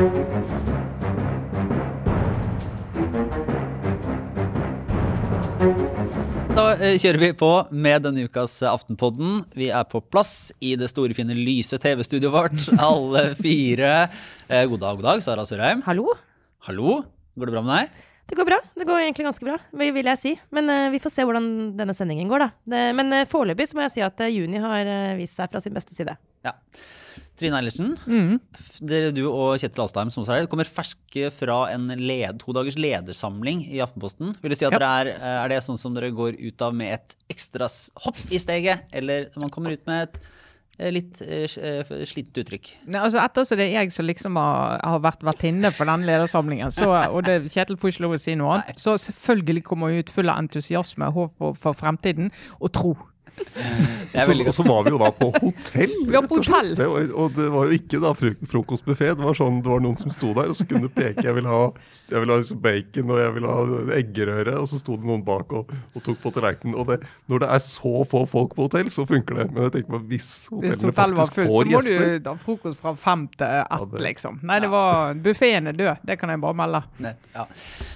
Da eh, kjører vi på med denne ukas eh, Aftenpodden. Vi er på plass i det store, fine, lyse TV-studioet vårt, alle fire. Eh, god dag, god dag, Sara Sørheim. Hallo? Hallo. Går det bra med deg? Det går bra. Det går egentlig ganske bra, vil vil jeg si. Men uh, vi får se hvordan denne sendingen går, da. Det, men uh, foreløpig så må jeg si at uh, juni har vist seg fra sin beste side. Ja. Trine Eilertsen, Mm. du og Kjetil Alstheim som er kommer ferske fra en led, to dagers ledersamling i Aftenposten. Vil du si at Ja. dere er, eh, er det sånn som dere går ut av med et ekstra hopp i steget, eller man kommer ut med et eh, litt eh, eh, uttrykk? Nei, altså Etter så det er jeg som liksom har, har vært vertinne for den ledersamlingen, så, og det, Kjetil får ikke lov å si noe annet, så selvfølgelig kommer jeg ut full av entusiasme, håp for fremtiden og tro. Det Så, og så var vi jo da på hotell. Vi var på rett og slett. hotell. Det var, og det var jo ikke da fro- frokostbuffé. Det var sånn, det var noen som sto der og så kunne du peke. Jeg vil ha, jeg vil ha liksom bacon og jeg vil ha eggerøre. Og så sto det noen bak og, og tok på tallerkenen. Og det, når det er så få folk på hotell, så funker det. Men jeg tenker meg, hvis Hvis hotellene var faktisk fullt, så må gjester du ha frokost fra fem til ett, det- liksom. Nei, det var Buffeen er død, det kan jeg bare melde. Nett, ja.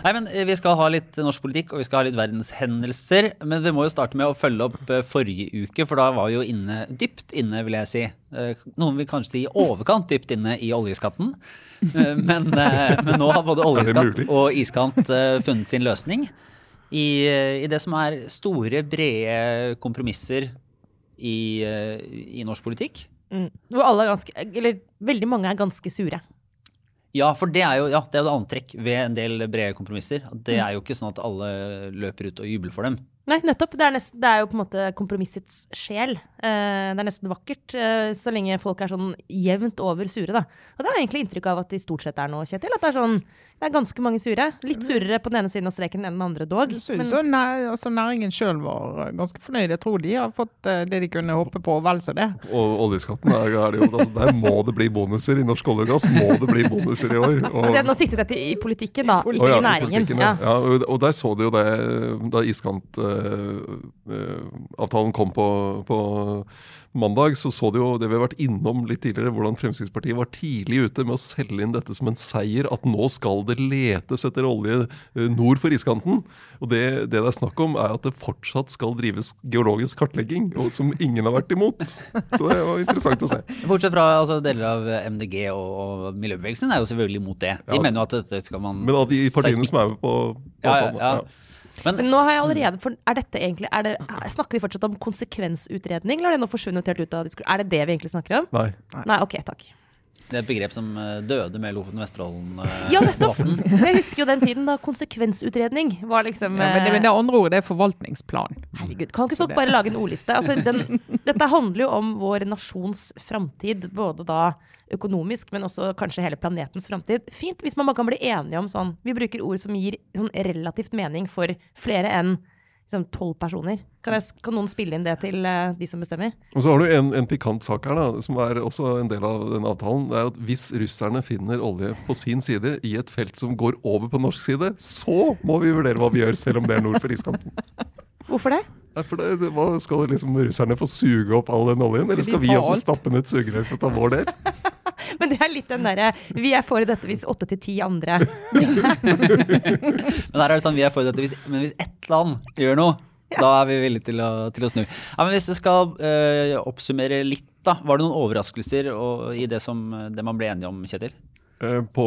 Nei, men eh, Vi skal ha litt norsk politikk og vi skal ha litt verdenshendelser. Men vi må jo starte med å følge opp eh, forrige uke, for da var vi jo inne, dypt inne, vil jeg si. Eh, Noen vil kanskje si i overkant dypt inne i oljeskatten. Eh, Men, eh, men nå har både oljeskatt og iskant funnet sin løsning i, i det som er store, brede kompromisser i, i norsk politikk. Mm. Hvor alle er ganske Eller veldig mange er ganske sure. Ja, for det er jo ja, det er jo et antrekk ved en del brede kompromisser. Det er jo ikke sånn at alle løper ut og jubler for dem. Nei, nettopp. Det er, nesten, det er jo på en måte kompromissets sjel. Eh, det er nesten vakkert, eh, så lenge folk er sånn jevnt over sure, da. Og det har jeg egentlig inntrykk av at de stort sett er nå, Kjetil. At det er sånn Det er ganske mange sure. Litt surere på den ene siden av streken enn den andre dog. Jeg synes Men, så næ- altså, næringen sjøl var ganske fornøyd. Jeg tror de har fått eh, det de kunne håpe på, vel så det. Og oljeskatten er, er det jo, altså, Der må det bli bonuser. I norsk olje og gass må det bli bonuser i år. Og, altså, jeg- nå siktet jeg til i politikken, da, ikke oh, ja, i næringen. I Ja. ja. Og, og der så du jo det da iskantavtalen kom på, på mandag, så så du jo det vi har vært innom litt tidligere, hvordan Fremskrittspartiet var tidlig ute med å selge inn dette som en seier, at nå skal det letes etter olje eh, nord for iskanten. Og det, det det er snakk om, er at det fortsatt skal drives geologisk kartlegging, og som ingen har vært imot. Så det var interessant å se. Bortsett fra altså, deler av MDG og, og miljøbevegelsen er jo selvfølgelig imot det. De Ja. mener jo at dette skal man Men av de partiene som er med på, på ja, ja, avtalen, ja. Men Men nå har jeg allerede for, Er dette egentlig er det, er- Snakker vi fortsatt om konsekvensutredning, eller har det nå forsvunnet helt ut av diskusjonen? Er det det vi egentlig snakker om? Nei. Nei, ok, takk. Det er et begrep som eh, døde med Lofoten og Vesterålen-debatten. Ja, nettopp! Jeg husker jo den tiden da konsekvensutredning var liksom Ja, men det, men det andre ordet det er forvaltningsplan. Herregud, kan ikke folk bare lage en ordliste? Altså, den, dette handler jo om vår nasjons framtid, både da økonomisk, men også kanskje hele planetens framtid. Fint hvis man bare kan bli enige om sånn Vi bruker ord som gir sånn relativt mening for flere enn tolv personer. Kan, jeg, kan noen spille inn det til uh, de som bestemmer? Og så har du en, en pikant sak her, da, som er også en del av den avtalen. Det er at Hvis russerne finner olje på sin side i et felt som går over på norsk side, så må vi vurdere hva vi gjør, selv om det er nord for iskanten. Hvorfor det? Nei, for det, det, hva Skal liksom russerne få suge opp all den oljen, eller skal vi også stappe ned et sugerør for å ta vår del? Men det er litt den derre Vi er for dette hvis åtte til ti andre Men her er det sånn, vi er for dette. Hvis, men hvis ett land gjør noe, da er vi villige til å, til å snu. Ja, men Hvis du skal eh, oppsummere litt, da. Var det noen overraskelser og, i det, som, det man ble enige om, Kjetil? Eh, På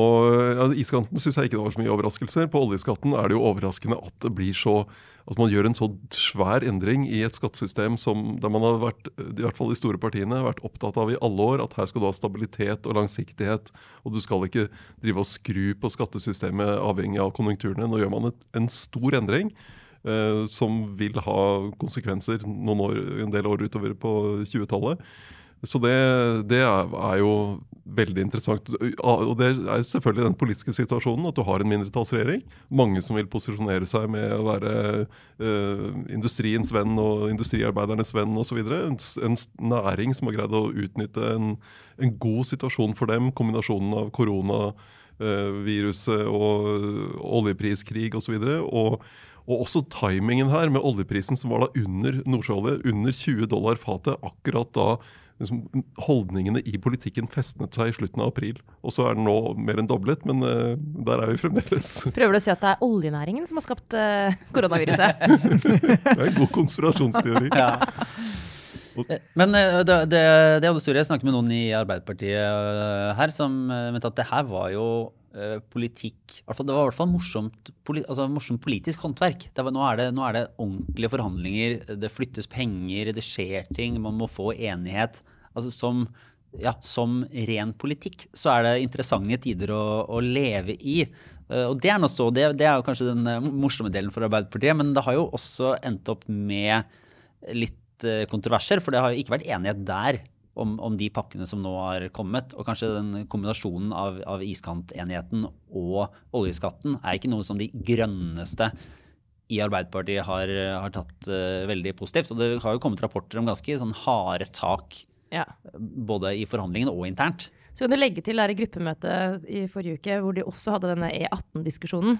ja, iskanten syns jeg ikke det var så mye overraskelser. På oljeskatten er det jo overraskende at det blir så at man gjør en så svær endring i et skattesystem som der man har vært, i hvert fall de store partiene, vært opptatt av i alle år at her skal du ha stabilitet og langsiktighet. Og du skal ikke drive og skru på skattesystemet avhengig av konjunkturene. Nå gjør man et, en stor endring. eh, som vil ha konsekvenser noen år, en del år utover på 20-tallet. Så det, det er, jo veldig interessant. Og det er selvfølgelig den politiske situasjonen at du har en mindretallsregjering. Mange som vil posisjonere seg med å være uh, industriens venn og industriarbeidernes venn osv. En, en næring som har greid å utnytte en, en god situasjon for dem. Kombinasjonen av koronaviruset og oljepriskrig osv. Og, og også timingen her med oljeprisen som var da under nordsjøolje, under 20 dollar fatet, akkurat da liksom, holdningene i politikken festnet seg i slutten av april. Og så er den nå mer enn doblet, men uh, der er vi fremdeles. Prøver du å si at det er oljenæringen som har skapt uh, koronaviruset? det er en god konspirasjonsteori. ja. Men det, det, det hadde Sture, jeg snakket med noen i Arbeiderpartiet her som mente at det her var jo Eh, politikk Det var i hvert fall morsomt, altså morsomt politisk håndverk. Var, nå, er det, nå, er det, ordentlige forhandlinger, det flyttes penger, det skjer ting, man må få enighet. Altså som, ja, som ren politikk så er det interessante tider å, å leve i. Uh, og det er, så, det, det er kanskje den uh, morsomme delen for Arbeiderpartiet, men det har jo også endt opp med litt kontroverser, for det har jo ikke vært enighet der om, om, de pakkene som nå har kommet. Og kanskje den kombinasjonen av, av iskantenigheten og oljeskatten er ikke noe som de grønneste i Arbeiderpartiet har, har tatt uh, veldig positivt. Og det har jo kommet rapporter om ganske sånn harde tak ja. både i forhandlingene og internt. Så kan du legge til der i gruppemøtet i forrige uke hvor de også hadde denne E18-diskusjonen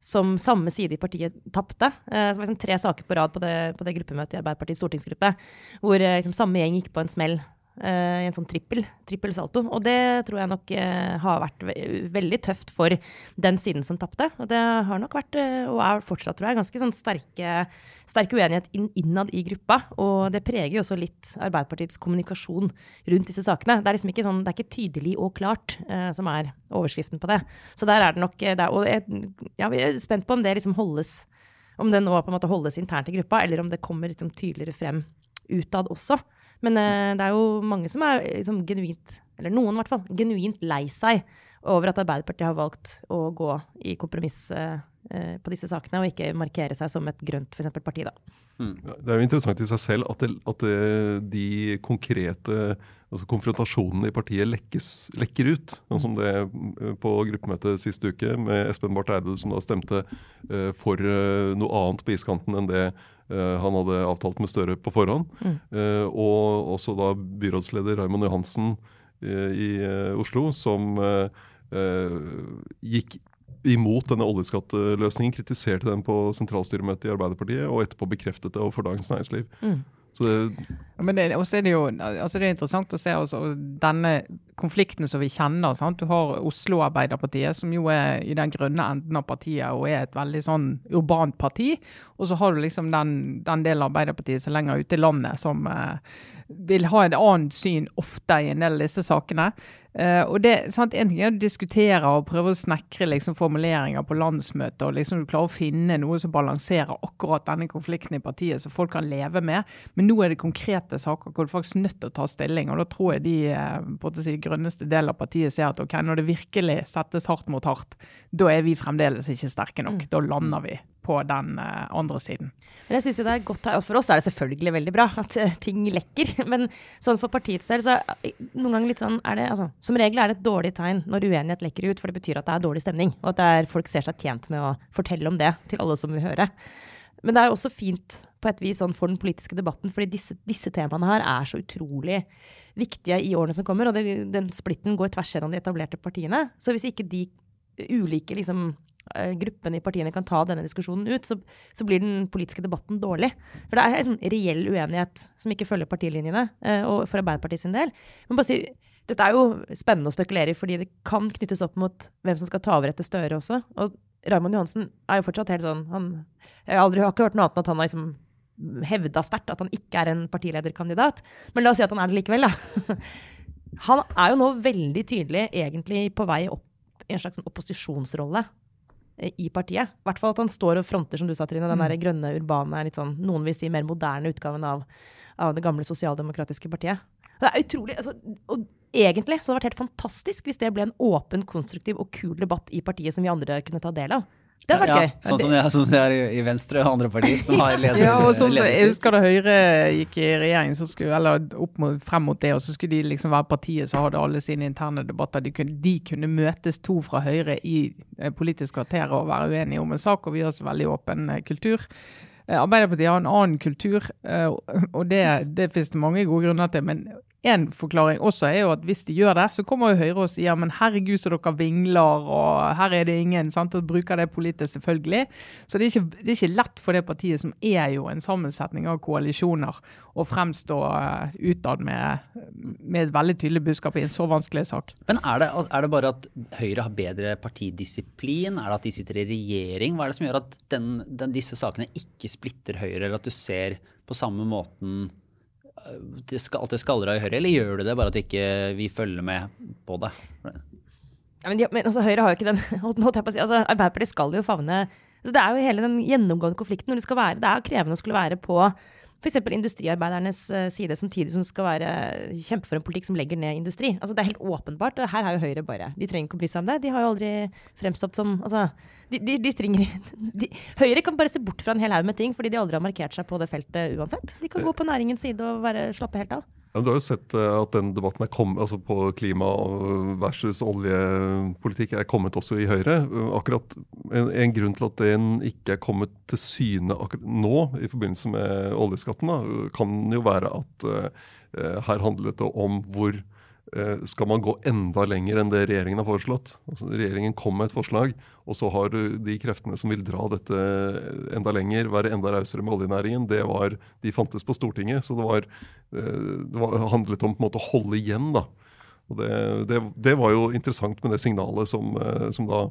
som samme side i partiet tapte. Eh, det var liksom tre saker på rad på det, på det gruppemøtet i Arbeiderpartiets stortingsgruppe hvor eh, liksom, samme gjeng gikk på en smell Uh, en sånn trippel, trippel salto. Og det tror jeg nok uh, har vært ve veldig tøft for den siden som tapte. Og det har nok vært, uh, og er fortsatt, tror jeg, ganske sånn sterke, sterk uenighet inn, innad i gruppa. Og det preger jo også litt Arbeiderpartiets kommunikasjon rundt disse sakene. Det er liksom ikke sånn, det er ikke tydelig og klart som er overskriften på det. Så der er det nok der, Og jeg, ja, jeg er spent på om det liksom holdes om det nå på en måte holdes internt i gruppa, eller om det kommer liksom tydeligere frem utad også. Men uh, det er jo mange som er liksom, genuint, eller noen i hvert fall, genuint lei seg over at Arbeiderpartiet har valgt å gå i kompromiss uh, på disse sakene, og ikke markere seg som et grønt for eksempel, parti. da. Mm. Det er jo interessant i seg selv at, det, at det, de konkrete altså konfrontasjonene i partiet lekkes, lekker ut. Sånn som det på gruppemøtet sist uke med Espen Barth Eide, som da stemte uh, for uh, noe annet på iskanten enn det han hadde avtalt med Støre på forhånd. Mm. Eh, og også da byrådsleder Raymond Johansen eh, i Oslo, som gikk imot denne oljeskatteløsningen, kritiserte den på sentralstyremøtet i Arbeiderpartiet, og etterpå bekreftet det overfor Dagens Næringsliv. Mm. Det, men det, også er det jo altså det er interessant å se også, denne konflikten som vi kjenner. Sant? Du har Oslo Arbeiderpartiet, som jo er i den grønne enden av partiet og er et veldig sånn urbant parti. Og så har du liksom den, den delen av Arbeiderpartiet som er lenger ute i landet, som eh, vil ha et annet syn ofte i en del av disse sakene. Uh, og det, sant, En ting er å diskutere og prøve å snekre liksom, formuleringer på landsmøtet, og liksom du klarer å finne noe som balanserer akkurat denne konflikten i partiet, så folk kan leve med. Men nå er det konkrete saker hvor du faktisk er nødt til å ta stilling. og Da tror jeg de uh, på å si, grønneste del av partiet ser at ok, når det virkelig settes hardt mot hardt, da er vi fremdeles ikke sterke nok. Mm. Da lander vi på den uh, andre siden. Men jeg synes jo det er godt, For oss er det selvfølgelig veldig bra at uh, ting lekker. Men sånn for partiets del, så noen ganger litt sånn er det altså, Som regel er det et dårlig tegn når uenighet lekker ut, for det betyr at det er dårlig stemning. Og at er, folk ser seg tjent med å fortelle om det til alle som vil høre. Men det er jo også fint på et vis sånn for den politiske debatten, fordi disse, disse, temaene her er så utrolig viktige i årene som kommer. Og det, den splitten går tvers gjennom de etablerte partiene. Så hvis ikke de ulike liksom, Eh, gruppene i partiene kan ta denne diskusjonen ut, så, så, blir den politiske debatten dårlig. For det er en sånn reell uenighet som ikke følger partilinjene, eh, og for Arbeiderpartiet sin del. Men bare si, dette er jo spennende å spekulere i, fordi det kan knyttes opp mot hvem som skal ta over etter Støre også. Og Raymond Johansen er jo fortsatt helt sånn han, Jeg har aldri har ikke hørt noe annet enn at han har liksom hevda sterkt at han ikke er en partilederkandidat. Men la oss si at han er det likevel, da. Han er jo nå veldig tydelig egentlig på vei opp i en slags sånn opposisjonsrolle i partiet. I hvert fall at han står og fronter, som du sa, Trine, den der mm. grønne, urbane, litt sånn, noen vil si mer moderne utgaven av, av det gamle sosialdemokratiske partiet. Det er utrolig, altså, og Egentlig så hadde det vært helt fantastisk hvis det ble en åpen, konstruktiv og kul debatt i partiet som vi andre kunne ta del av. Det hadde vært ja, gøy. Sånn som det, sånn som det er i, Venstre og andre partier som har leder, ja, og sånn, så, Jeg husker da Høyre gikk i regjering, skulle, eller mot, frem mot det, og så skulle de liksom være partiet som hadde alle sine interne debatter. De kunne, de kunne møtes to fra Høyre i eh, Politisk kvarter og være uenige om en sak, og vi har så veldig åpen eh, kultur. Eh, Arbeiderpartiet har en annen kultur, og det, det finnes det mange gode grunner til. Men en forklaring også er jo at hvis de gjør det, så kommer jo Høyre og sier men herregud så dere vingler, og her er det ingen. sant, og Bruker det politisk, selvfølgelig. Så det er, ikke, det er ikke lett for det partiet, som er jo en sammensetning av koalisjoner, å fremstå uh, utad med, med, et veldig tydelig budskap i en så vanskelig sak. Men er det, er det, bare at Høyre har bedre partidisiplin? Er det at de sitter i regjering? Hva er det som gjør at den, den, disse sakene ikke splitter Høyre, eller at du ser på samme måten det skal, alt det skallra i Høyre, eller gjør du det bare at ikke vi ikke følger med på det? Ja, men, men altså, Høyre har jo ikke den si, altså, Arbeiderpartiet skal jo favne altså, Det er jo hele den gjennomgående konflikten. når Det skal være, det er krevende å skulle være på f.eks. industriarbeidernes eh, side, samtidig som skal være kjempe for en politikk som legger ned industri. Altså, det er helt åpenbart. og Her er jo Høyre bare De trenger ikke å bry seg om det. De har jo aldri fremstått som altså, de, de, de trenger, Høyre kan bare se bort fra en hel haug med ting fordi de aldri har markert seg på det feltet uansett. De kan gå på næringens side og være, slappe helt av. Ja, du har jo sett eh, at den debatten kommet, altså på klima versus oljepolitikk er kommet også i Høyre. Akkurat En, en grunn til at den ikke er kommet til syne nå i forbindelse med oljeskatten, da, kan jo være at uh, her handlet det om hvor Eh, skal man gå enda lenger enn det regjeringen har foreslått. Altså, regjeringen kom med et forslag, og så har de kreftene som vil dra dette enda lenger, være enda rausere med oljenæringen, det var, de fantes på Stortinget. Så det, var, eh, det var, handlet om på en måte å holde igjen. da. Og det, det, det var jo interessant med det signalet som, eh, som da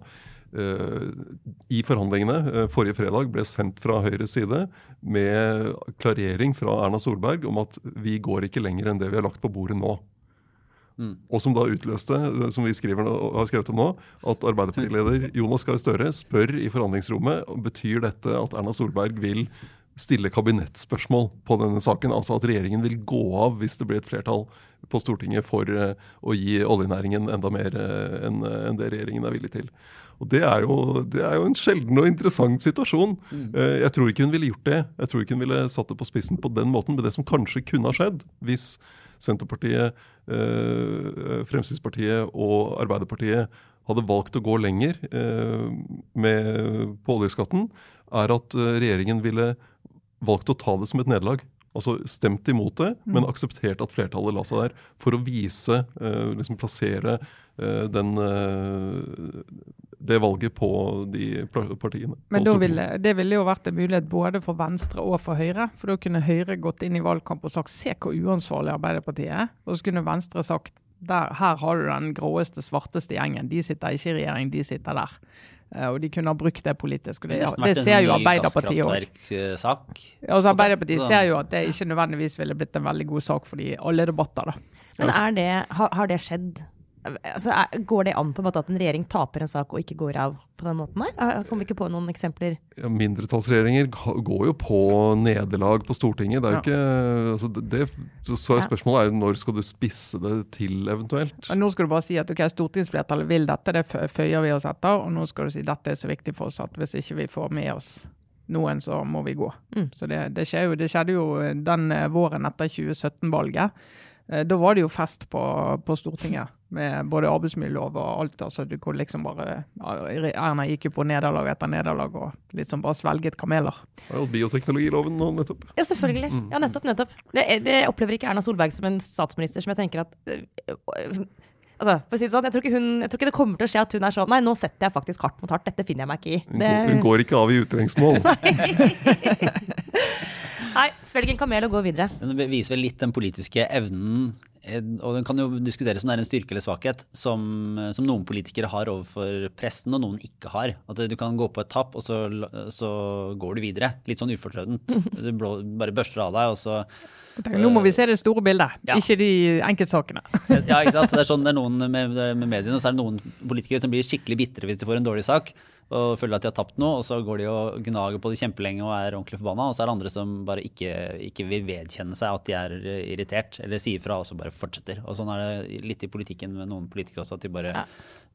i forhandlingene forrige fredag ble sendt fra Høyres side med klarering fra Erna Solberg om at vi går ikke lenger enn det vi har lagt på bordet nå. Mm. Og som da utløste, som vi skriver, har skrevet om nå, at Arbeiderpartileder Jonas Gahr Støre spør i forhandlingsrommet betyr dette at Erna Solberg vil stille kabinettspørsmål på denne saken. Altså at regjeringen vil gå av hvis det blir et flertall på Stortinget for uh, å gi oljenæringen enda mer uh, enn uh, det regjeringen er villig til. Og det er, jo, det er jo en sjelden og interessant situasjon. Mm. jeg tror ikke hun ville gjort det. Jeg tror ikke hun ville satt det på spissen på den måten. Men det som kanskje kunne ha skjedd hvis Senterpartiet, eh, Fremskrittspartiet og Arbeiderpartiet hadde valgt å gå lenger eh, med, på oljeskatten, er at eh, regjeringen ville valgt å ta det som et nederlag. Altså stemt imot det, men mm. akseptert at flertallet la seg der. For å vise, liksom plassere den det valget på de partiene. Men ville, det ville jo vært en mulighet både for Venstre og for Høyre. For da kunne Høyre gått inn i valgkamp og sagt se hvor uansvarlig Arbeiderpartiet er. Og så kunne Venstre sagt der, her har du den gråeste, svarteste gjengen. De sitter ikke i regjering, de sitter der. Uh, og de kunne ha brukt det politisk. og Det, det, det ser jo Arbeiderpartiet òg. Altså, Arbeiderpartiet ser jo at det ikke nødvendigvis ville blitt en veldig god sak for de alle debatter. da. Men er det, har, har det skjedd Altså, går det an på en måte at en regjering taper en sak og ikke går av på den måten her? Jeg kommer ikke på noen eksempler. Ja, mindretallsregjeringer går jo på nederlag på Stortinget. Det er jo ikke, altså det, så er spørsmålet er når skal du spisse det til eventuelt? Og nå skal du bare si at okay, stortingsflertallet vil dette, det føyer vi oss etter. Og nå skal du si at dette er så viktig for oss at hvis ikke vi får med oss noen, så må vi gå. Mm. Så det, det, jo, det skjedde jo den eh, våren etter 2017-valget. Eh, da var det jo fest på, på, Stortinget, med både arbeidsmiljølov og alt. altså du kunne liksom bare, Erna gikk jo på nederlag etter nederlag og sånn bare svelget kameler. Ja, og Bioteknologiloven nå, nettopp. Ja, selvfølgelig. Mm. Ja, nettopp. nettopp. Det, det, opplever ikke Erna Solberg som en statsminister som jeg tenker at øh, Altså, for å si det sånn, jeg tror, hun, jeg tror, ikke det kommer til å skje at hun er sånn Nei, nå setter jeg faktisk hardt mot hardt. Dette finner jeg meg ikke i. Det... Hun, går, ikke av i utrengsmål. Nei, svelg en kamel og gå videre. Men Det viser vel litt den politiske evnen, eh, og den kan jo diskuteres om det er en styrke eller svakhet, som, som noen politikere har overfor pressen, og noen ikke har. At du kan gå på et tapp, og så, så går du videre. Litt sånn ufortrødent. Du bare børster av deg, og så Tenker, nå må vi se det store bildet, ja. ikke de enkeltsakene. ja, ikke sant? Det er sånn det er noen med, med, mediene, så er det noen politikere som blir skikkelig bitre hvis de får en dårlig sak og føler at de har tapt noe, og så går de og gnager på det kjempelenge og er ordentlig forbanna. Og så er det andre som bare ikke, ikke, vil vedkjenne seg at de er irritert, eller sier fra og så bare fortsetter. Og sånn er det litt i politikken med noen politikere også, at de bare ja.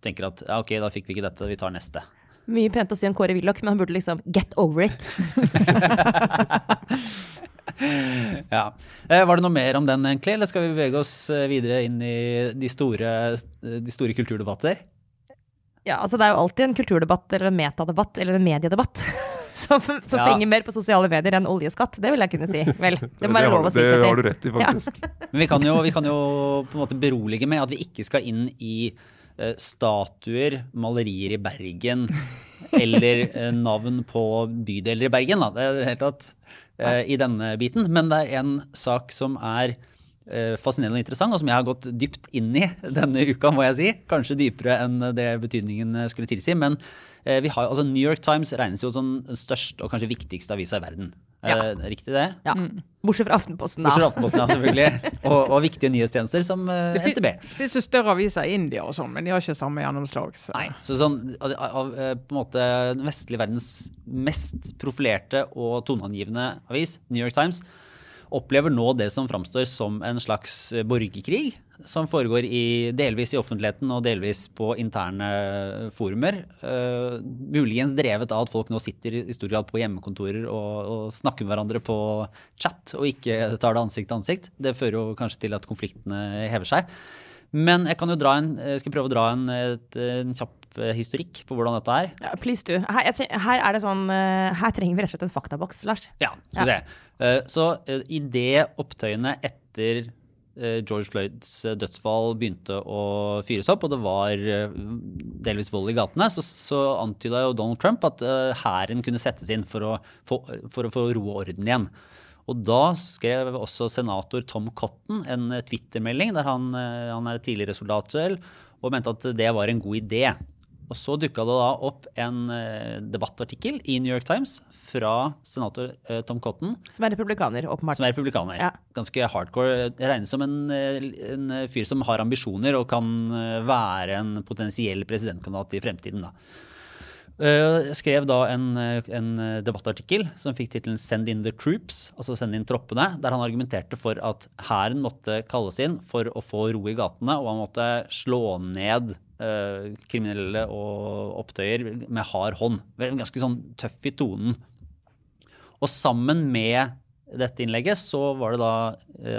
tenker at ja, ok, da fikk vi ikke dette, vi tar neste. Mye pent å si om Kåre Willoch, men han burde liksom get over it. ja. Eh, var det noe mer om den, egentlig, eller skal vi bevege oss eh, videre inn i de store, de store kulturdebatter? Ja, altså Det er jo alltid en kulturdebatt eller en metadebatt eller en mediedebatt som, som Ja. fenger mer på sosiale medier enn oljeskatt. Det vil jeg kunne si. Vel, det må være lov å si. det har du rett i, faktisk. Men vi kan, jo, vi kan jo på en måte berolige med at vi ikke skal inn i uh, statuer, malerier i Bergen eller uh, navn på bydeler i Bergen. Da. Det er helt tatt eh, i denne biten. Men det er en sak som er uh, fascinerende og interessant, og som jeg har gått dypt inn i denne uka, må jeg si. Kanskje dypere enn det betydningen eh, skulle tilsi. Men vi har, altså New York Times regnes jo som den største og kanskje viktigste avisa i verden. Ja. det riktig det? Ja. Bortsett fra Aftenposten, da. Bortsett fra Aftenposten, ja, selvfølgelig. Og, og viktige nyhetstjenester som NTB Det fin- NTB. finnes jo større aviser i India og sånn, men de har ikke samme gjennomslag. Så. Nei, så sånn av, av eh, på en måte den vestlige verdens mest profilerte og toneangivende avis, New York Times, opplever nå det som framstår som en slags eh, borgerkrig, som foregår i, delvis i offentligheten og delvis på interne forumer. Uh, muligens drevet av at folk nå sitter i stor grad på hjemmekontorer og, og snakker med hverandre på chat og ikke tar det ansikt til ansikt. Det fører jo kanskje til at konfliktene hever seg. Men jeg kan jo dra en, jeg skal prøve å dra en, et, en kjapp eh, historikk på hvordan dette er. Ja, please do. Her, her er det sånn eh, Her trenger vi rett og slett en faktaboks, Lars. Ja, skal vi se. Eh, Så uh, det opptøyene etter eh, George Floyds eh, dødsfall begynte å fyres opp, og det var eh, delvis vold i gatene, så, så antyda jo Donald Trump at eh, hæren kunne settes inn for å få, for å få ro og orden igjen. Og da skrev også senator Tom Cotton en twittermelding der han, eh, han er tidligere soldat selv, og mente at det var en god idé. Og så dukka det da opp en eh, debattartikkel i New York Times fra senator eh, Tom Cotton, Som er republikaner, åpenbart. som er republikaner. Ja. Ganske hardcore. Regnes som en, eh, en fyr som har ambisjoner og kan være en potensiell presidentkandidat i fremtiden. da. Jeg skrev da en, en debattartikkel som fikk tittelen 'Send in the troops', altså 'Send inn troppene', der han argumenterte for at hæren måtte kalles inn for å få ro i gatene, og han måtte slå ned kriminelle og opptøyer med hard hånd. Ganske sånn tøff i tonen. Og sammen med dette innlegget så var det da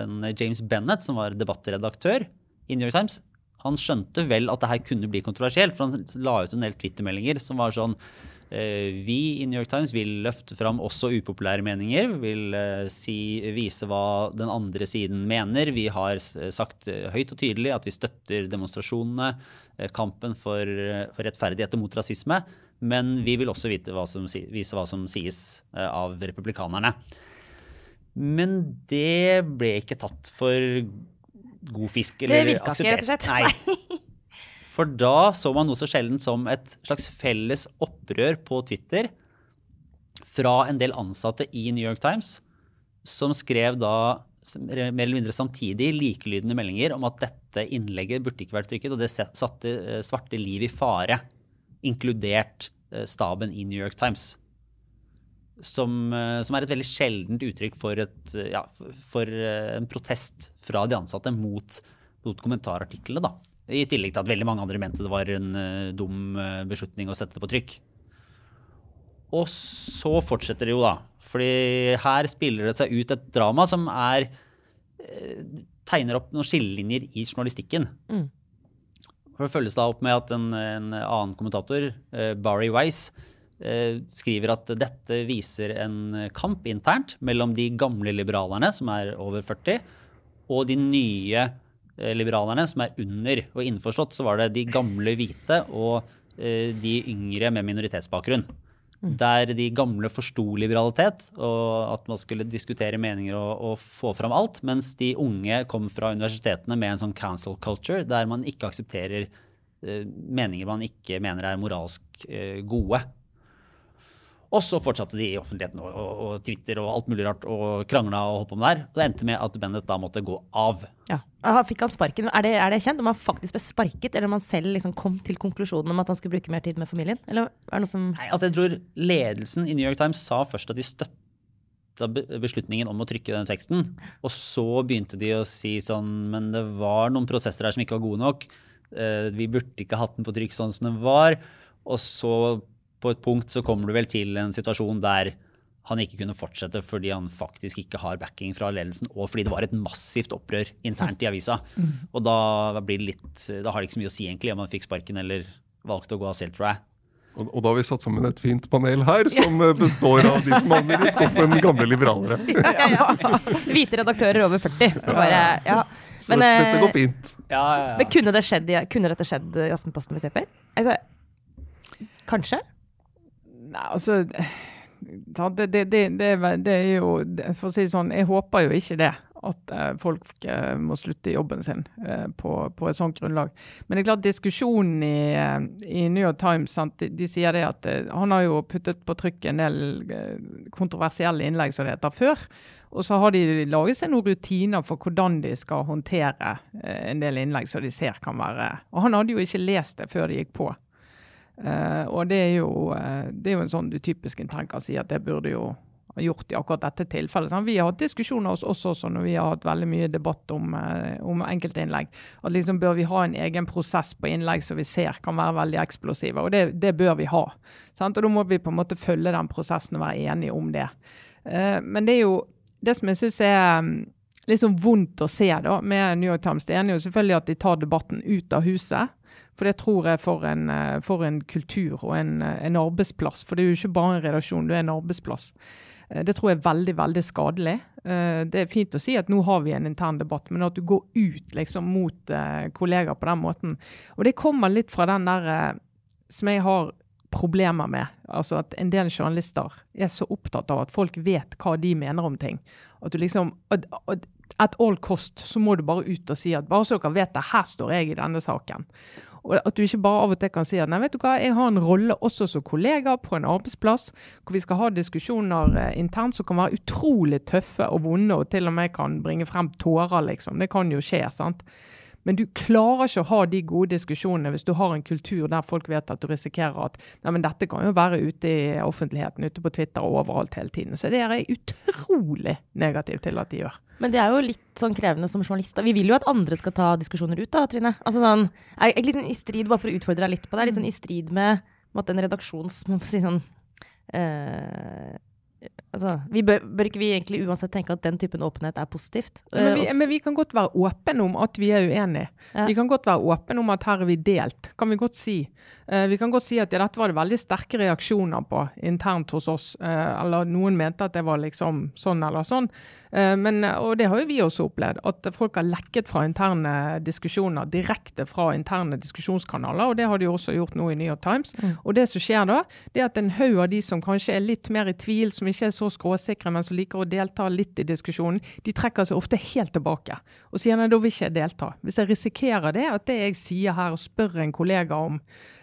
en James Bennett, som var debattredaktør i New York Times. Han skjønte vel at det her kunne bli kontroversielt, for han la ut en del Twitter-meldinger som var sånn eh, Vi i New York Times vil løfte fram også upopulære meninger. Vil eh, si, vise hva den andre siden mener. Vi har sagt eh, høyt og tydelig at vi støtter demonstrasjonene, eh, kampen for, eh, for rettferdighet og mot rasisme. Men vi vil også hva som, vise hva som sies eh, av republikanerne. Men det ble ikke tatt for god fisk. Det Eller virka ikke, rett og slett. Nei. For da så man noe så sjelden som et slags felles opprør på Twitter fra en del ansatte i New York Times, som skrev da mer eller mindre samtidig likelydende meldinger om at dette innlegget burde ikke vært trykket, og det satte eh, svarte liv i fare, inkludert eh, staben i New York Times. Som, eh, som er et veldig sjeldent uttrykk for, et, ja, for en protest fra de ansatte mot, mot kommentarartiklene. Da. I tillegg til at veldig mange andre mente det var en eh, dum eh, beslutning å sette det på trykk. Og så fortsetter det jo, da. Fordi her spiller det seg ut et drama som er eh, tegner opp noen skillelinjer i journalistikken. Mm. For Det følges da opp med at en, en annen kommentator, Barry Weiss, eh, skriver at dette viser en kamp internt mellom de gamle liberalerne, som er over 40, og de nye liberalerne, som er under. Og innforstått så var det de gamle hvite og eh, de yngre med minoritetsbakgrunn. Der de gamle forsto liberalitet, og at man skulle diskutere meninger og, og få fram alt, mens de unge kom fra universitetene med en sånn cancel culture, der man ikke aksepterer eh, meninger man ikke mener er moralsk eh, gode. Og så fortsatte de i offentligheten og, og, og Twitter og alt mulig rart og krangla og holdt på med der. Og det endte med at Bennett da måtte gå av. Ja. Fikk han sparken? Er det, er det kjent om han faktisk ble sparket, eller om han selv liksom kom til konklusjonen om at han skulle bruke mer tid med familien? Eller er det noe som Nei, altså jeg tror ledelsen i New York Times sa først at de støtta beslutningen om å trykke den teksten. Og så begynte de å si sånn Men det var noen prosesser her som ikke var gode nok. Eh, Vi burde ikke hatt den på trykk sånn som den var. Og så på et punkt så kommer du vel til en situasjon der han ikke kunne fortsette fordi han faktisk ikke har backing fra ledelsen, og fordi det var et massivt opprør internt i avisa. Og da, blir det litt, da har det ikke så mye å si egentlig om han fikk sparken eller valgt å gå av selv, tror jeg. Og, og da har vi satt sammen et fint panel her, som eh, består av de som havner i skuffen gamle liberalere. Ja, ja, ja. Hvite redaktører over 40. Så bare, ja. Men, dette, dette eh, går fint. Ja, ja, Men kunne, det skjedd, kunne dette skjedd i Aftenposten hvis CP? Altså, kanskje? Nei, altså det, det, det, det, er jo For å si det sånn, jeg håper jo ikke det. At eh, folk eh, må slutte jobben sin eh, på, på et sånt grunnlag. Men det er klart diskusjonen i, i New York Times sant, de, de sier det at han har jo puttet på trykk en del kontroversielle innlegg som det heter før. Og så har de laget seg noen rutiner for hvordan de skal håndtere en del innlegg som de ser kan være Og han hadde jo ikke lest det før de gikk på. Eh, og det er, jo, uh, det er jo en sånn du typisk intern kan si at det burde jo ha gjort i akkurat dette tilfellet. Sånn. Vi har hatt diskusjoner hos oss også når vi har hatt veldig mye debatt om, uh, om enkeltinnlegg. At liksom bør vi ha en egen prosess på innlegg som vi ser kan være veldig eksplosive. Og det, det bør vi ha. Sant? Og da må vi på en måte følge den prosessen og være enige om det. Uh, men det er jo det som jeg syns er um, litt sånn vondt å se da, med New York Times. Det ene er jo selvfølgelig at de tar debatten ut av huset. For det tror jeg for en, eh, for en kultur og en, eh, en arbeidsplass. For det er jo ikke bare en redaksjon, det er en arbeidsplass. Eh, Det tror jeg er veldig veldig skadelig. Det er fint å si at nå har vi en intern debatt, men at du går ut liksom mot kollegaer på den måten. Og det kommer litt fra den der som jeg har problemer med. Altså at en del journalister er så opptatt av at folk vet hva de mener om ting. At du liksom At all cost så må du bare ut og si at bare så dere vet det, her står jeg i denne saken. Og at du ikke bare av og til kan si at nei, vet du hva, jeg har en rolle også som kollega på en arbeidsplass hvor vi skal ha diskusjoner eh, internt som kan være utrolig tøffe og vonde, og til og med kan bringe frem tårer, liksom. Det kan jo skje, sant. Men du klarer ikke å ha de gode diskusjonene hvis du har en kultur der folk vet at du risikerer at nei, men dette kan jo være ute i offentligheten, ute på Twitter og overalt hele tiden. Så det er jeg utrolig negativ til at de gjør. Men det er jo litt sånn krevende som journalist. Vi vil jo at andre skal ta diskusjoner ut, da, Trine. Altså sånn, er, er litt sånn i strid, bare for å utfordre deg litt på det, er litt sånn i strid med en redaksjons må si sånn, eh, altså, vi bør, bør ikke vi egentlig uansett tenke at den typen åpenhet er positivt? Men Eh, vi, også- men vi kan godt være åpne om at vi er uenige. Ja. Vi kan godt være åpne om at her er vi delt, kan vi godt si. Uh, vi kan godt si at ja, dette var det veldig sterke reaksjoner på internt hos oss. Uh, eller noen mente at det var liksom sånn eller sånn. Uh, men, og det har jo vi også opplevd, at folk har lekket fra interne diskusjoner direkte fra interne diskusjonskanaler, og det har de også gjort nå i New York Times. Og det som skjer da, det er at en haug av de som kanskje er litt mer i tvil, som ikke er så skråsikre, men som liker å delta litt i diskusjonen, de trekker seg ofte helt tilbake og sier nei, da vil ikke jeg delta. Hvis jeg risikerer det, at det jeg sier her og spør en kollega om,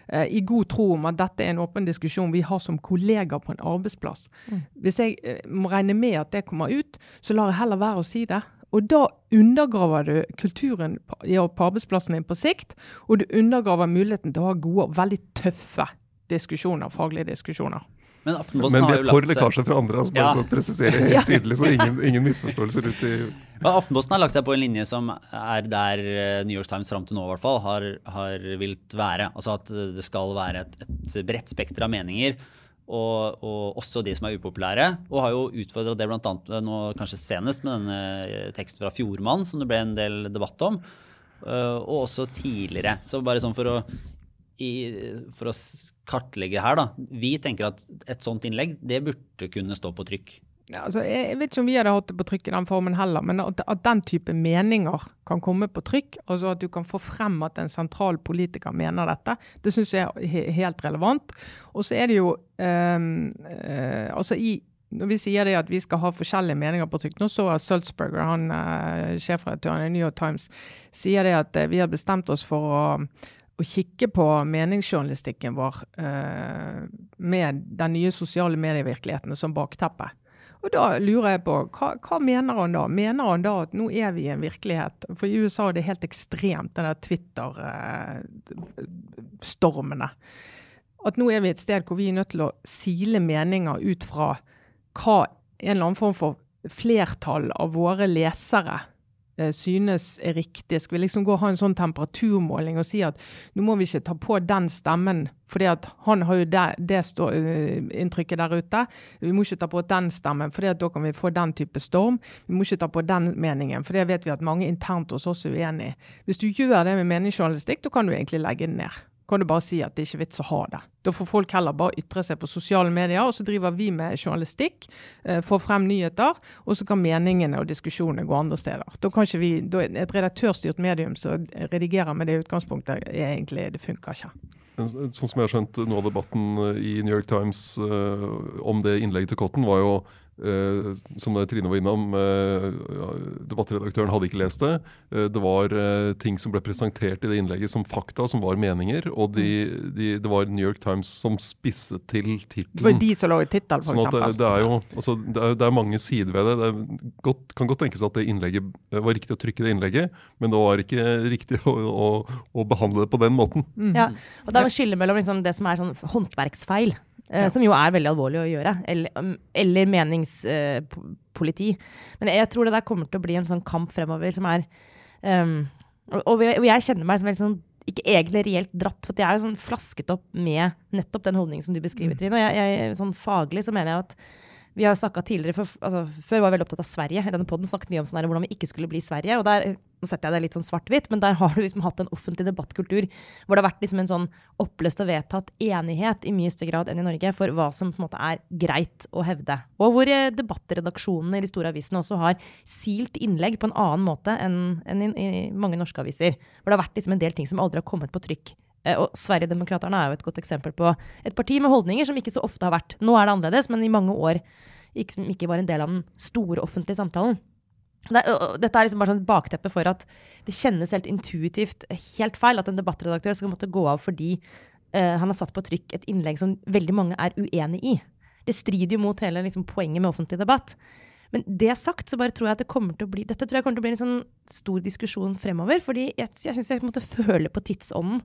eh, i god tro om at dette er en åpen diskusjon vi har som kollegaer på en arbeidsplass. Hvis jeg eh, må regne med at det kommer ut, så lar jeg heller være å si det. Og da undergraver du kulturen på, ja, på arbeidsplassen din på sikt, og du undergraver muligheten til å ha gode og veldig tøffe diskusjoner, faglige diskusjoner. Men Aftenposten Men vi er for lekkasje fra andre. Altså bare Ja. for å presisere helt tydelig, så ingen, ingen misforståelser ut i Men Aftenposten har lagt seg på en linje som er der eh, New York Times fram til nå i hvert fall har, har vilt være. Altså at det skal være et, et bredt spekter av meninger. Og, og også de som er upopulære. Og har jo utfordra det bl.a. nå kanskje senest med denne teksten fra Fjordmann, som det ble en del debatt om. eh, og også tidligere. Så bare sånn for å, i, for å kartlegge her, da. Vi tenker at et sånt innlegg, det burde kunne stå på trykk. Ja, altså, jeg, jeg vet ikke om vi hadde hatt det på trykk i den formen heller, men at, at den type meninger kan komme på trykk, altså at du kan få frem at en sentral politiker mener dette, det syns jeg er he helt relevant. Og så er det jo ehm, eh, altså i når vi sier det at vi skal ha forskjellige meninger på trykk, nå så Sulzberger, han uh, sjefredaktøren i New York Times, sier det at eh, vi har bestemt oss for å å kikke på meningsjournalistikken vår eh, med den nye sosiale medievirkeligheten som bakteppe. Og da lurer jeg på, hva, hva mener han da? Mener han da at nå er vi i en virkelighet? For i USA er det helt ekstremt, den der Twitter-stormene. At nå er vi et sted hvor vi er nødt til å sile meninger ut fra hva en eller annen form for flertall av våre lesere eh, synes er riktig. Skal vi liksom gå og ha en sånn temperaturmåling og si at nå må vi ikke ta på den stemmen, at han har jo det, det stå, eh, inntrykket der ute. Vi må ikke ta på den stemmen, fordi da kan vi få den type storm. Vi må ikke ta på den meningen, for det vet vi at mange internt hos oss er uenig i. Hvis du gjør det med meningsjournalistikk, da kan du egentlig legge den ned. Kan du bare si at det ikke er vits å ha det. Da får folk heller bare ytre seg på sosiale medier, og så driver vi med journalistikk, eh, får frem nyheter, og så kan meningene og diskusjonene gå andre steder. Da kan ikke vi, da Et redaktørstyrt medium som redigerer med det utgangspunktet, egentlig, det funker ikke. Sånn som jeg har skjønt Noe av debatten i New York Times uh, om det innlegget til Cotton, var jo Uh, som Trine var innom, uh, debattredaktøren hadde ikke lest det. Uh, det var ting som ble presentert i det innlegget som fakta, som var meninger. Og de, de, det var New York Times som spisset til tittelen. Det var de som lå i tittelen, f.eks. Sånn det, det, er jo altså, det, er, det er mange sider ved det. Det godt, kan godt tenkes at det innlegget var riktig å trykke det innlegget, men det var ikke riktig å, å, å behandle det på den måten. Mm. Ja, og Det er jo skille mellom liksom det som er sånn håndverksfeil Eh, ja. Som jo er veldig alvorlig å gjøre. Eller, um, eller meningspoliti. Men jeg tror det der kommer til å bli en sånn kamp fremover som er um, og, og, jeg kjenner meg som veldig sånn ikke egentlig reelt dratt, for jeg er jo sånn flasket opp med nettopp den holdningen som du beskriver, mm. Trine. Og jeg, jeg, sånn faglig så mener jeg at vi har snakka tidligere, for, altså, Før var jeg veldig opptatt av Sverige. I denne podden snakket mye om sånn hvordan vi ikke skulle bli Sverige. og der, Nå setter jeg det litt sånn svart-hvitt, men der har du liksom hatt en offentlig debattkultur hvor det har vært liksom en sånn oppløst og vedtatt enighet i mye større grad enn i Norge for hva som på en måte er greit å hevde. Og hvor eh, debattredaksjonene i de store avisene også har silt innlegg på en annen måte enn, enn i, i, mange norske aviser. Hvor det har vært liksom en del ting som aldri har kommet på trykk. Eh, og Sverigedemokraterna er jo et godt eksempel på et parti med holdninger som ikke så ofte har vært Nå er det annerledes, men i mange år ikke, ikke var en del av den store offentlige samtalen. Dette er liksom bare sånn bakteppe for at det kjennes helt intuitivt helt feil at en debattredaktør skal måtte gå av fordi uh, han har satt på trykk et innlegg som veldig mange er uenig i. Det strider jo mot hele liksom, poenget med offentlig debatt. Men det sagt, så bare tror jeg at det kommer til å bli Dette tror jeg kommer til å bli en sånn stor diskusjon fremover. Fordi jeg, jeg syns jeg måtte føle på tidsånden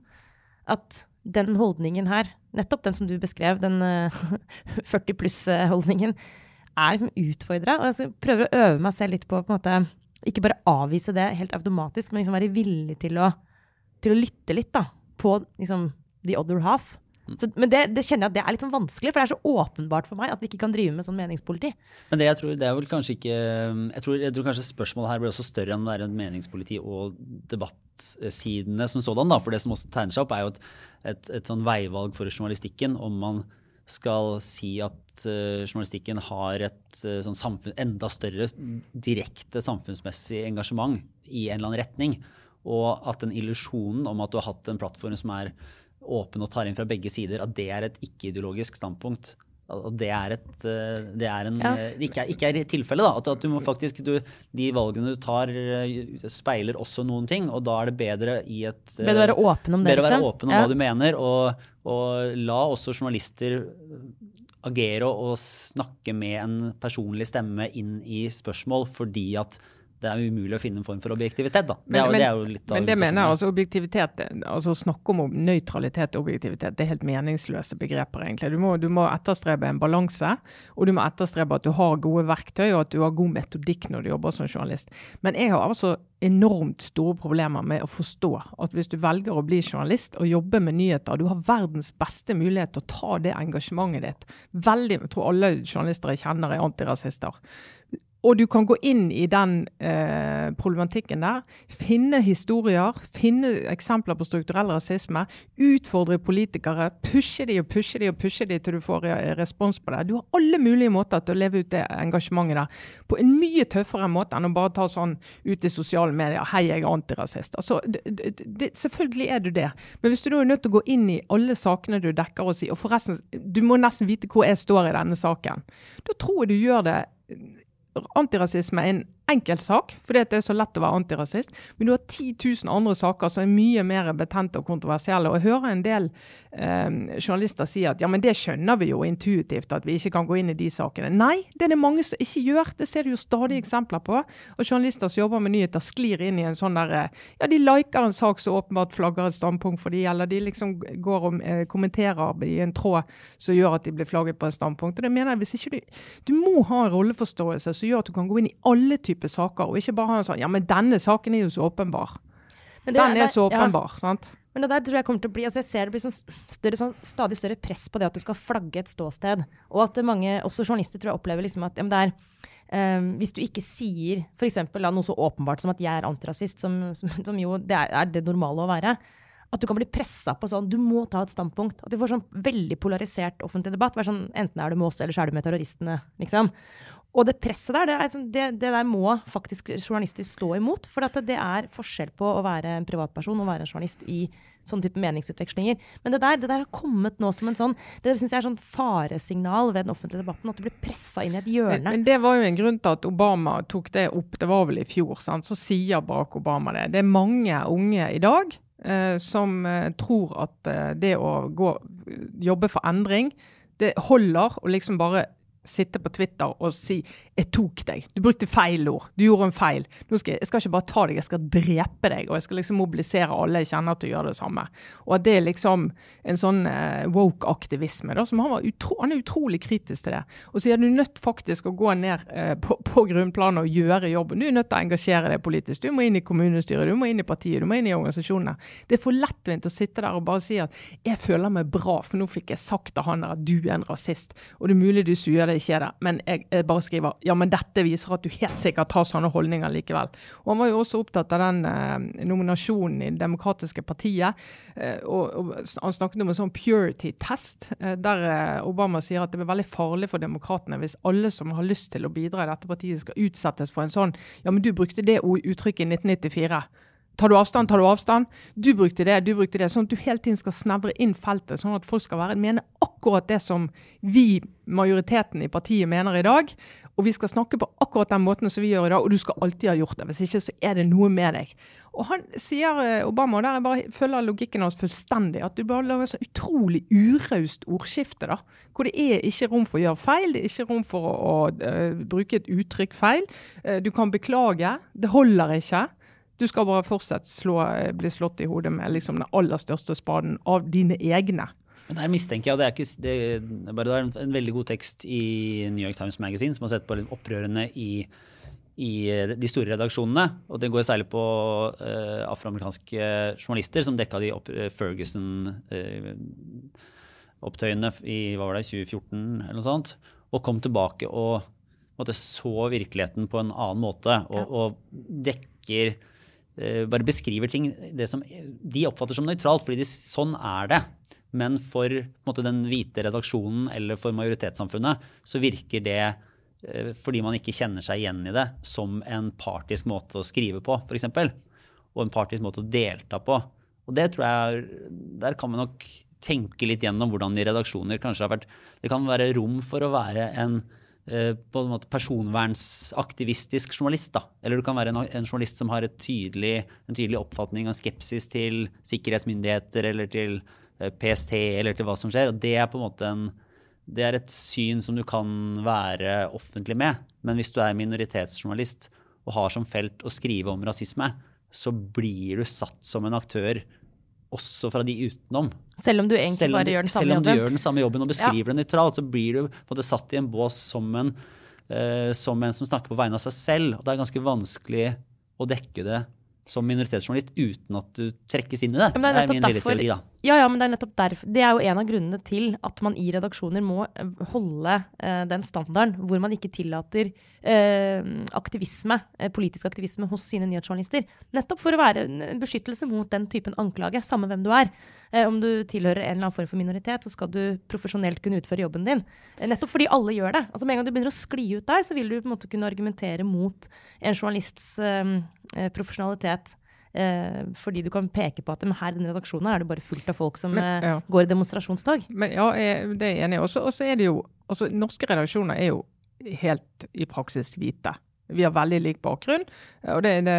at den holdningen her, nettopp den som du beskrev, den uh, 40 pluss-holdningen, er liksom utfordra. Og jeg prøver å øve meg selv litt på, på måte, ikke bare avvise det helt automatisk, men liksom være villig til å, til å lytte litt da, på liksom, the other half. Så, men det, det, kjenner jeg at det er litt sånn vanskelig, for det er så åpenbart for meg at vi ikke kan drive med sånn meningspoliti. Men det jeg tror, det er vel kanskje ikke Jeg tror, jeg tror kanskje spørsmålet her blir også større enn det er en meningspoliti og debattsidene som sådan. da, For det som også tegner seg opp, er jo et, et, et sånn veivalg for journalistikken om man skal si at uh, journalistikken har et uh, sånn samfunn, enda større direkte samfunnsmessig engasjement i en eller annen retning. Og at den illusjonen om at du har hatt en plattform som er åpen og tar inn fra begge sider, at det er et ikke-ideologisk standpunkt. Det er, et, eh, det er en, ja. ikke, er, ikke er tilfellet. At, at, du må faktisk, du, de valgene du tar, speiler også noen ting. Og da er det bedre i et Bedre å være åpen om det. Bedre å være liksom. åpen om ja. hva du mener. Og, og la også journalister agere og snakke med en personlig stemme inn i spørsmål, fordi at det er umulig å finne en form for objektivitet. da. Det er, men, det jo litt men det mener jeg, altså objektivitet, altså Snakke om nøytralitet og objektivitet, det er helt meningsløse begreper. egentlig. Du må, du må, etterstrebe en balanse, og du må etterstrebe at du har gode verktøy og at du har god metodikk når du jobber som journalist. Men jeg har altså enormt store problemer med å forstå at hvis du velger å bli journalist og jobbe med nyheter, du har verdens beste mulighet til å ta det engasjementet ditt. Veldig, jeg tror alle journalister jeg kjenner er antirasister. Og du kan gå inn i den eh, problematikken der. Finne historier, finne eksempler på strukturell rasisme. Utfordre politikere. Pushe de og pushe de og pushe de til du får respons på det. Du har alle mulige måter til å leve ut det engasjementet der på en mye tøffere måte enn å bare ta sånn ut i sosiale medier 'Hei, jeg er antirasist'. Altså, det, selvfølgelig er du det. Men hvis du da er nødt til å gå inn i alle sakene du dekker og si Og forresten, du må nesten vite hvor jeg står i denne saken. Da tror jeg du gjør det antirasisme er en enkeltsak, fordi det er så lett å være antirasist. Men du har 10 000 andre saker som er mye mer betente og kontroversielle. Og jeg hører en del eh, journalister si at ja, men det skjønner vi jo intuitivt, at vi ikke kan gå inn i de sakene. Nei, det er det mange som ikke gjør. Det ser du jo stadig eksempler på. Og journalister som jobber med nyheter, sklir inn i en sånn der Ja, de liker en sak som åpenbart flagger et standpunkt for de, eller de liksom går og eh, kommenterer i en tråd som gjør at de blir flagget på et standpunkt. Og det mener jeg, hvis ikke du, du må ha en rolleforståelse som gjør at du kan gå inn i alle typer type saker, og ikke bare ha en sånn Ja, men denne saken er jo så åpenbar. Det, Den er så åpenbar, ja. sant? Men det der tror jeg kommer til å bli, altså jeg ser det blir sånn større, sånn, stadig større press på det at du skal flagge et ståsted. Og at mange, også journalister, tror jeg opplever liksom at ja, det er um, Hvis du ikke sier f.eks. noe så åpenbart som at jeg er antirasist, som, som, som jo det er, er, det normale å være, at du kan bli pressa på sånn Du må ta et standpunkt. At du får sånn veldig polarisert offentlig debatt. Sånn, Enten er du med oss, eller så er du med terroristene. liksom. Og det presset der, det, sånn- det, det der må faktisk journalister stå imot. For at det er forskjell på å være en privatperson og være en journalist i sånne type meningsutvekslinger. Men det der, det der har kommet nå som en sånn Det synes jeg er sånn faresignal ved den offentlige debatten. At du blir pressa inn i et hjørne. men det var jo en grunn til at Obama tok det opp, det var vel i fjor. Sant? Så sier Barack Obama det. Det er mange unge i dag eh, som eh, tror at eh, det å gå, jobbe for endring, det holder å liksom bare sitte på Twitter og si 'jeg tok deg', du brukte feil ord, du gjorde en feil. Skal jeg, jeg skal ikke bare ta deg, jeg skal drepe deg. Og jeg skal liksom mobilisere alle jeg kjenner til å gjøre det samme. Og at det er liksom en sånn eh, woke-aktivisme. da, som Han var utro, han er utrolig kritisk til det. Og så er du nødt faktisk å gå ned eh, på, på grunnplanet og gjøre jobben. Du er nødt til å engasjere deg politisk. Du må inn i kommunestyret, du må inn i partiet, du må inn i organisasjonene. Det er for lettvint å sitte der og bare si at 'jeg føler meg bra, for nå fikk jeg sagt til han der at du er en rasist'. Og det er mulig du suger det ikke er det, men jeg, jeg bare skriver 'ja, men dette viser at du helt sikkert har sånne holdninger likevel'. Og Han var jo også opptatt av den eh, nominasjonen i Det demokratiske partiet. Eh, og, og Han snakket om en sånn purity-test, eh, der eh, Obama sier at det blir veldig farlig for demokratene hvis alle som har lyst til å bidra i dette partiet, skal utsettes for en sånn 'ja, men du brukte det uttrykket i 1994'. Tar du avstand, tar du avstand. Du brukte det, du brukte det. Sånn at du hele tiden skal snevre inn feltet, sånn at folk skal være, mene akkurat det som vi, majoriteten i partiet, mener i dag. Og vi skal snakke på akkurat den måten som vi gjør i dag, og du skal alltid ha gjort det. Hvis ikke så er det noe med deg. Og han sier eh, Obama, og der jeg bare følger logikken hans fullstendig, at du bare lager så utrolig uraust ordskifte, da. Hvor det er ikke rom for å gjøre feil, det er ikke rom for å, å eh, bruke et uttrykk feil. Eh, du kan beklage, det holder ikke. Du skal bare fortsatt slå, bli slått i hodet med liksom den aller største spaden av dine egne. Men der mistenker jeg, og det er, ikke, det, det er bare en, veldig god tekst i New York Times Magazine som har sett på opprørene i, i de store redaksjonene. Og det går særlig på uh, afroamerikanske journalister som dekka de opp, Ferguson-opptøyene i hva var det, 2014 eller noe sånt. Og kom tilbake og måtte, så virkeligheten på en annen måte. Og, og dekker eh, Bare beskriver ting det som de oppfatter som nøytralt, fordi de, sånn er det. Men for måte, den hvite redaksjonen eller for majoritetssamfunnet så virker det eh, fordi man ikke kjenner seg igjen i det, som en partisk måte å skrive på, f.eks. Og en partisk måte å delta på. Og det tror jeg, Der kan man nok tenke litt gjennom hvordan de redaksjoner kanskje har vært Det kan være rom for å være en eh, på en måte personvernsaktivistisk journalist. da. Eller du kan være en, en journalist som har tydelig, en tydelig oppfatning og skepsis til sikkerhetsmyndigheter eller til eh, PST eller til hva som skjer. og Det er på en måte en, det er et syn som du kan være offentlig med. Men hvis du er minoritetsjournalist og har som felt å skrive om rasisme, så blir du satt som en aktør også fra de utenom. Selv om du egentlig Selv om, bare gjør den selv samme om du jobben. gjør den samme jobben og beskriver det nøytralt, så blir du måte satt i en bås som en, uh, som en som snakker på vegne av seg selv. Og det er ganske vanskelig å dekke det som minoritetsjournalist uten at du trekkes inn i det. Ja, men det er nettopp min lille teori, da. Ja, ja, men det er nettopp derfor. Det er jo en av grunnene til at man i redaksjoner må eh, holde eh, den standarden hvor man ikke tillater eh, aktivisme, eh, politisk aktivisme hos sine nyhetsjournalister. Nettopp for å være en beskyttelse mot den typen anklage, samme hvem du er. Eh, om du tilhører en eller annen form for minoritet, så skal du profesjonelt kunne utføre jobben din. Eh, nettopp fordi alle gjør det. Altså Med en gang du begynner å skli ut der, så vil du på en måte kunne argumentere mot en journalists profesjonalitet. Eh, fordi du kan peke på at men her den redaksjonen her er det bare fullt av folk som Men, eh, ja. går i demonstrasjonstog. Men ja, det er jeg enig i. Og så og så er det jo altså Norske redaksjoner er jo helt i praksis hvite. Vi har veldig lik bakgrunn. og det, det,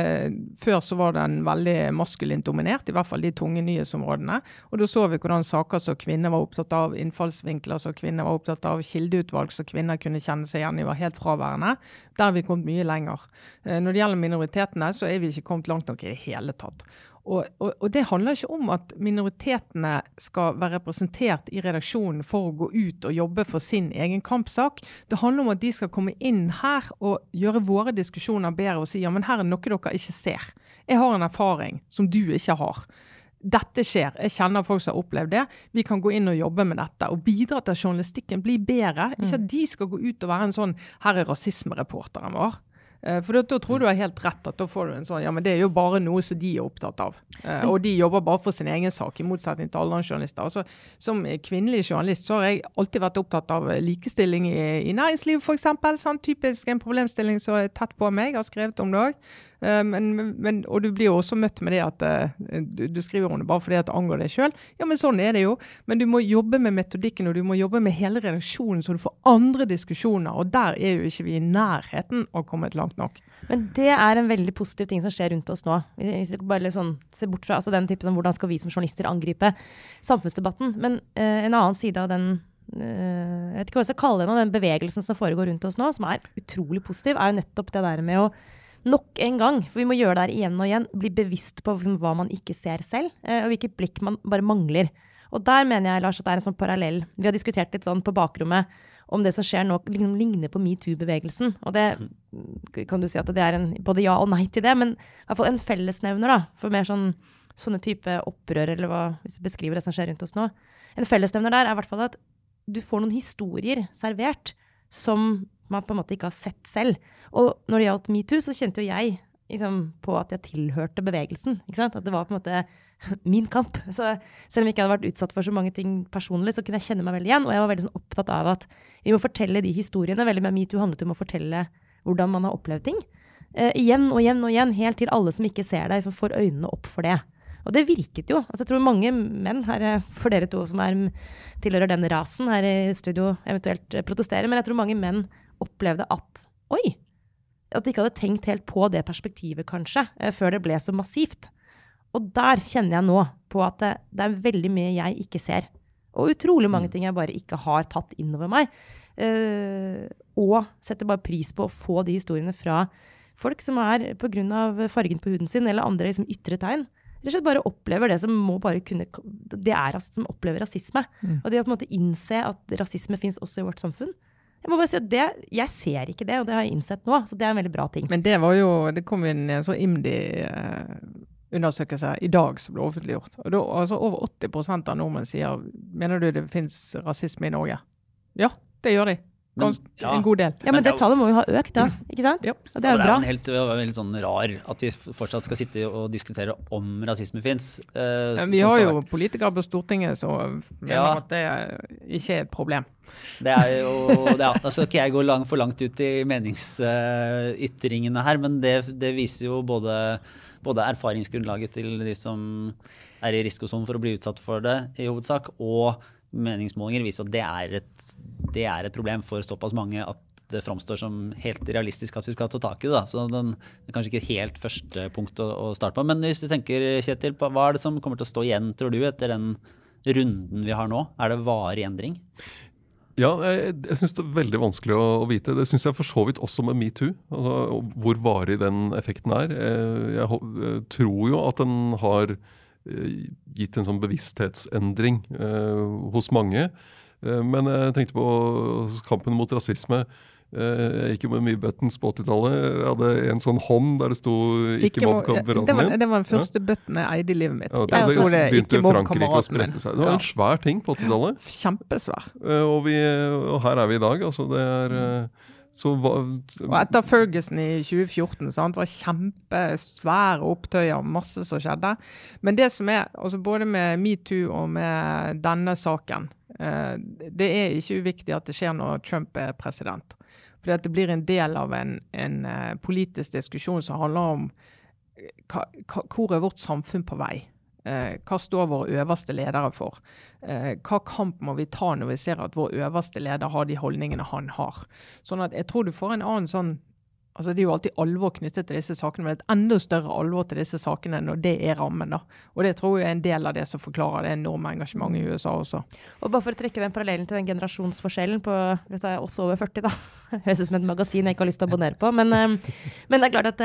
Før så var den veldig maskulint dominert, i hvert fall de tunge nyhetsområdene. Og da så vi hvordan saker som kvinner var opptatt av, innfallsvinkler som kvinner var opptatt av, kildeutvalg som kvinner kunne kjenne seg igjen i, var helt fraværende. Der har vi kommet mye lenger. Eh, Når det gjelder minoritetene, så er vi ikke kommet langt nok i det hele tatt. Og, og, og det handler ikke om at minoritetene skal være representert i redaksjonen for å gå ut og jobbe for sin egen kampsak. Det handler om at de skal komme inn her og gjøre våre diskusjoner bedre og si ja, men her er noe dere ikke ser. Jeg har en erfaring som du ikke har. Dette skjer. Jeg kjenner folk som har opplevd det. Vi kan gå inn og jobbe med dette og bidra til at journalistikken blir bedre. Ikke at de skal gå ut og være en sånn 'her er rasismereporteren vår'. Eh, For da, da tror du har helt rett at da får du en sånn Ja, men det er jo bare noe som de er opptatt av. Eh, og de jobber bare for sin egen sak, i motsetning til alle andre journalister. Altså, som kvinnelig journalist så har jeg alltid vært opptatt av likestilling i, i næringslivet, f.eks. Sånn, typisk en problemstilling som er tett på meg. Har skrevet om det òg. Men, men, og du blir jo også møtt med det at eh, du, du skriver om det bare fordi at det angår deg sjøl. Ja, men sånn er det jo. Men du må jobbe med metodikken, og du må jobbe med hele redaksjonen, så du får andre diskusjoner. Og der er jo ikke vi i nærheten av å komme langt nok. Men det er en veldig positiv ting som skjer rundt oss nå. Hvis vi bare sånn, ser bort fra altså den typen sånn, hvordan skal vi som journalister angripe samfunnsdebatten. Men eh, en annen side av den eh, jeg vet ikke hva jeg skal kalle det den bevegelsen som foregår rundt oss nå, som er utrolig positiv, er jo nettopp det der med å nok en gang, for vi må gjøre det her igjen og igjen, bli bevisst på liksom, hva man ikke ser selv, eh, og hvilket blikk man bare mangler. Og der mener jeg Lars, at det er en sånn parallell. Vi har diskutert litt sånn på bakrommet om det som skjer nå, liksom ligner på metoo-bevegelsen. Og det kan du si at det er en, både ja og nei til det, men i hvert fall en fellesnevner da, for mer sånn, sånne type opprør, eller hva, hvis vi beskriver det som skjer rundt oss nå. En fellesnevner der er i hvert fall at du får noen historier servert som man på en måte ikke har sett selv. Og når det gjaldt metoo, så kjente jo jeg liksom, på at jeg tilhørte bevegelsen. At det var på en måte min kamp. Så selv om jeg ikke hadde vært utsatt for så mange ting personlig, så kunne jeg kjenne meg veldig igjen. Og jeg var veldig sånn, opptatt av at vi må fortelle de historiene. Veldig med metoo handlet om å fortelle hvordan man har opplevd ting. Eh, igjen og igjen og igjen, helt til alle som ikke ser deg, som får øynene opp for det. Og det virket jo. Altså, jeg tror mange menn, her, for dere to som er, tilhører den rasen her i studio, eventuelt protesterer, men jeg tror mange menn opplevde at oi, at de ikke hadde tenkt helt på det perspektivet, kanskje, eh, før det ble så massivt. Og der kjenner jeg nå på at det, det er veldig mye jeg ikke ser. Og utrolig mange ting jeg bare ikke har tatt inn over meg. Uh, og setter bare pris på å få de historiene fra folk som er pga. fargen på huden sin eller andre liksom, ytre tegn. Rett og slett bare opplever det som må bare kunne Det er som opplever rasisme. Mm. Og det å på en måte innse at rasisme fins også i vårt samfunn. Jeg må bare si at det, jeg ser ikke det, og det har jeg innsett nå. Så det er en veldig bra ting. Men det var jo Det kom en sånn IMDi eh, i dag som ble offentliggjort. Og da, altså Over 80% av nordmenn sier mener du det finnes rasisme i Norge. Ja, det gjør de. Men, ja. En god del. Ja, Men det tallet må jo ha økt, da. ikke sant? Ja. Og det er jo bra. Det er helt, veldig sånn rar at vi fortsatt skal sitte og diskutere om rasisme fins. Uh, vi har jo politikere på Stortinget så mener ja. at det ikke er et problem. Det er jo, det er, altså, okay, jeg går lang, for langt ut i meningsytringene her, men det, det viser jo både, både, erfaringsgrunnlaget til de som er i risikosonen for å bli utsatt for det, i hovedsak, og meningsmålinger viser at det er, et, det er et problem for såpass mange at det framstår som helt realistisk at vi skal ta tak i det. Da. Så den er kanskje ikke helt første punkt å, å, starte på. Men hvis du tenker, Kjetil, hva er det som kommer til å stå igjen, tror du, etter den runden vi har nå? Er det varig endring? Ja, jeg, jeg syns det er veldig vanskelig å, å vite. Det syns jeg for så vidt også med metoo. Altså, hvor varig den effekten er. Eh, jeg, jeg tror jo at den har gitt en sånn bevissthetsendring eh, hos mange. Eh, men jeg tenkte på kampen mot rasisme. Jeg gikk jo med mye buttons på 80-tallet. Jeg hadde en sånn hånd der det sto 'ikke mobb kameraten var, det var den første ja. button jeg eide i livet mitt. Ja, det, altså, det, begynte Frankrike å sprette seg. Det var en svær ting på 80-tallet. Kjempesvær. Og, vi, og, her er vi i dag. Altså, det er hva, og etter Ferguson i 2014 sant, var kjempesvære opptøyer, masse som skjedde. Men det som er, altså både med metoo og med denne saken, eh, det er ikke uviktig at det skjer når Trump er president. At det blir en del av en, en uh, politisk diskusjon som handler om eh, hva, hva, hvor er vårt samfunn på vei. Eh, hva står våre øverste ledere for? Eh, hva kamp må vi ta når vi ser at vår øverste leder har de holdningene han har? Sånn at jeg tror du får en annen sånn altså Det er jo alltid alvor knyttet til disse sakene, men et enda større alvor til disse sakene når det er rammen. da. Og Det tror jeg er en del av det som forklarer det enorme engasjementet i USA også. Og Bare for å trekke den parallellen til den generasjonsforskjellen på hvis jeg er også over 40, da. Høres ut som et magasin jeg ikke har lyst til å abonnere på. Men, eh, men det er klart at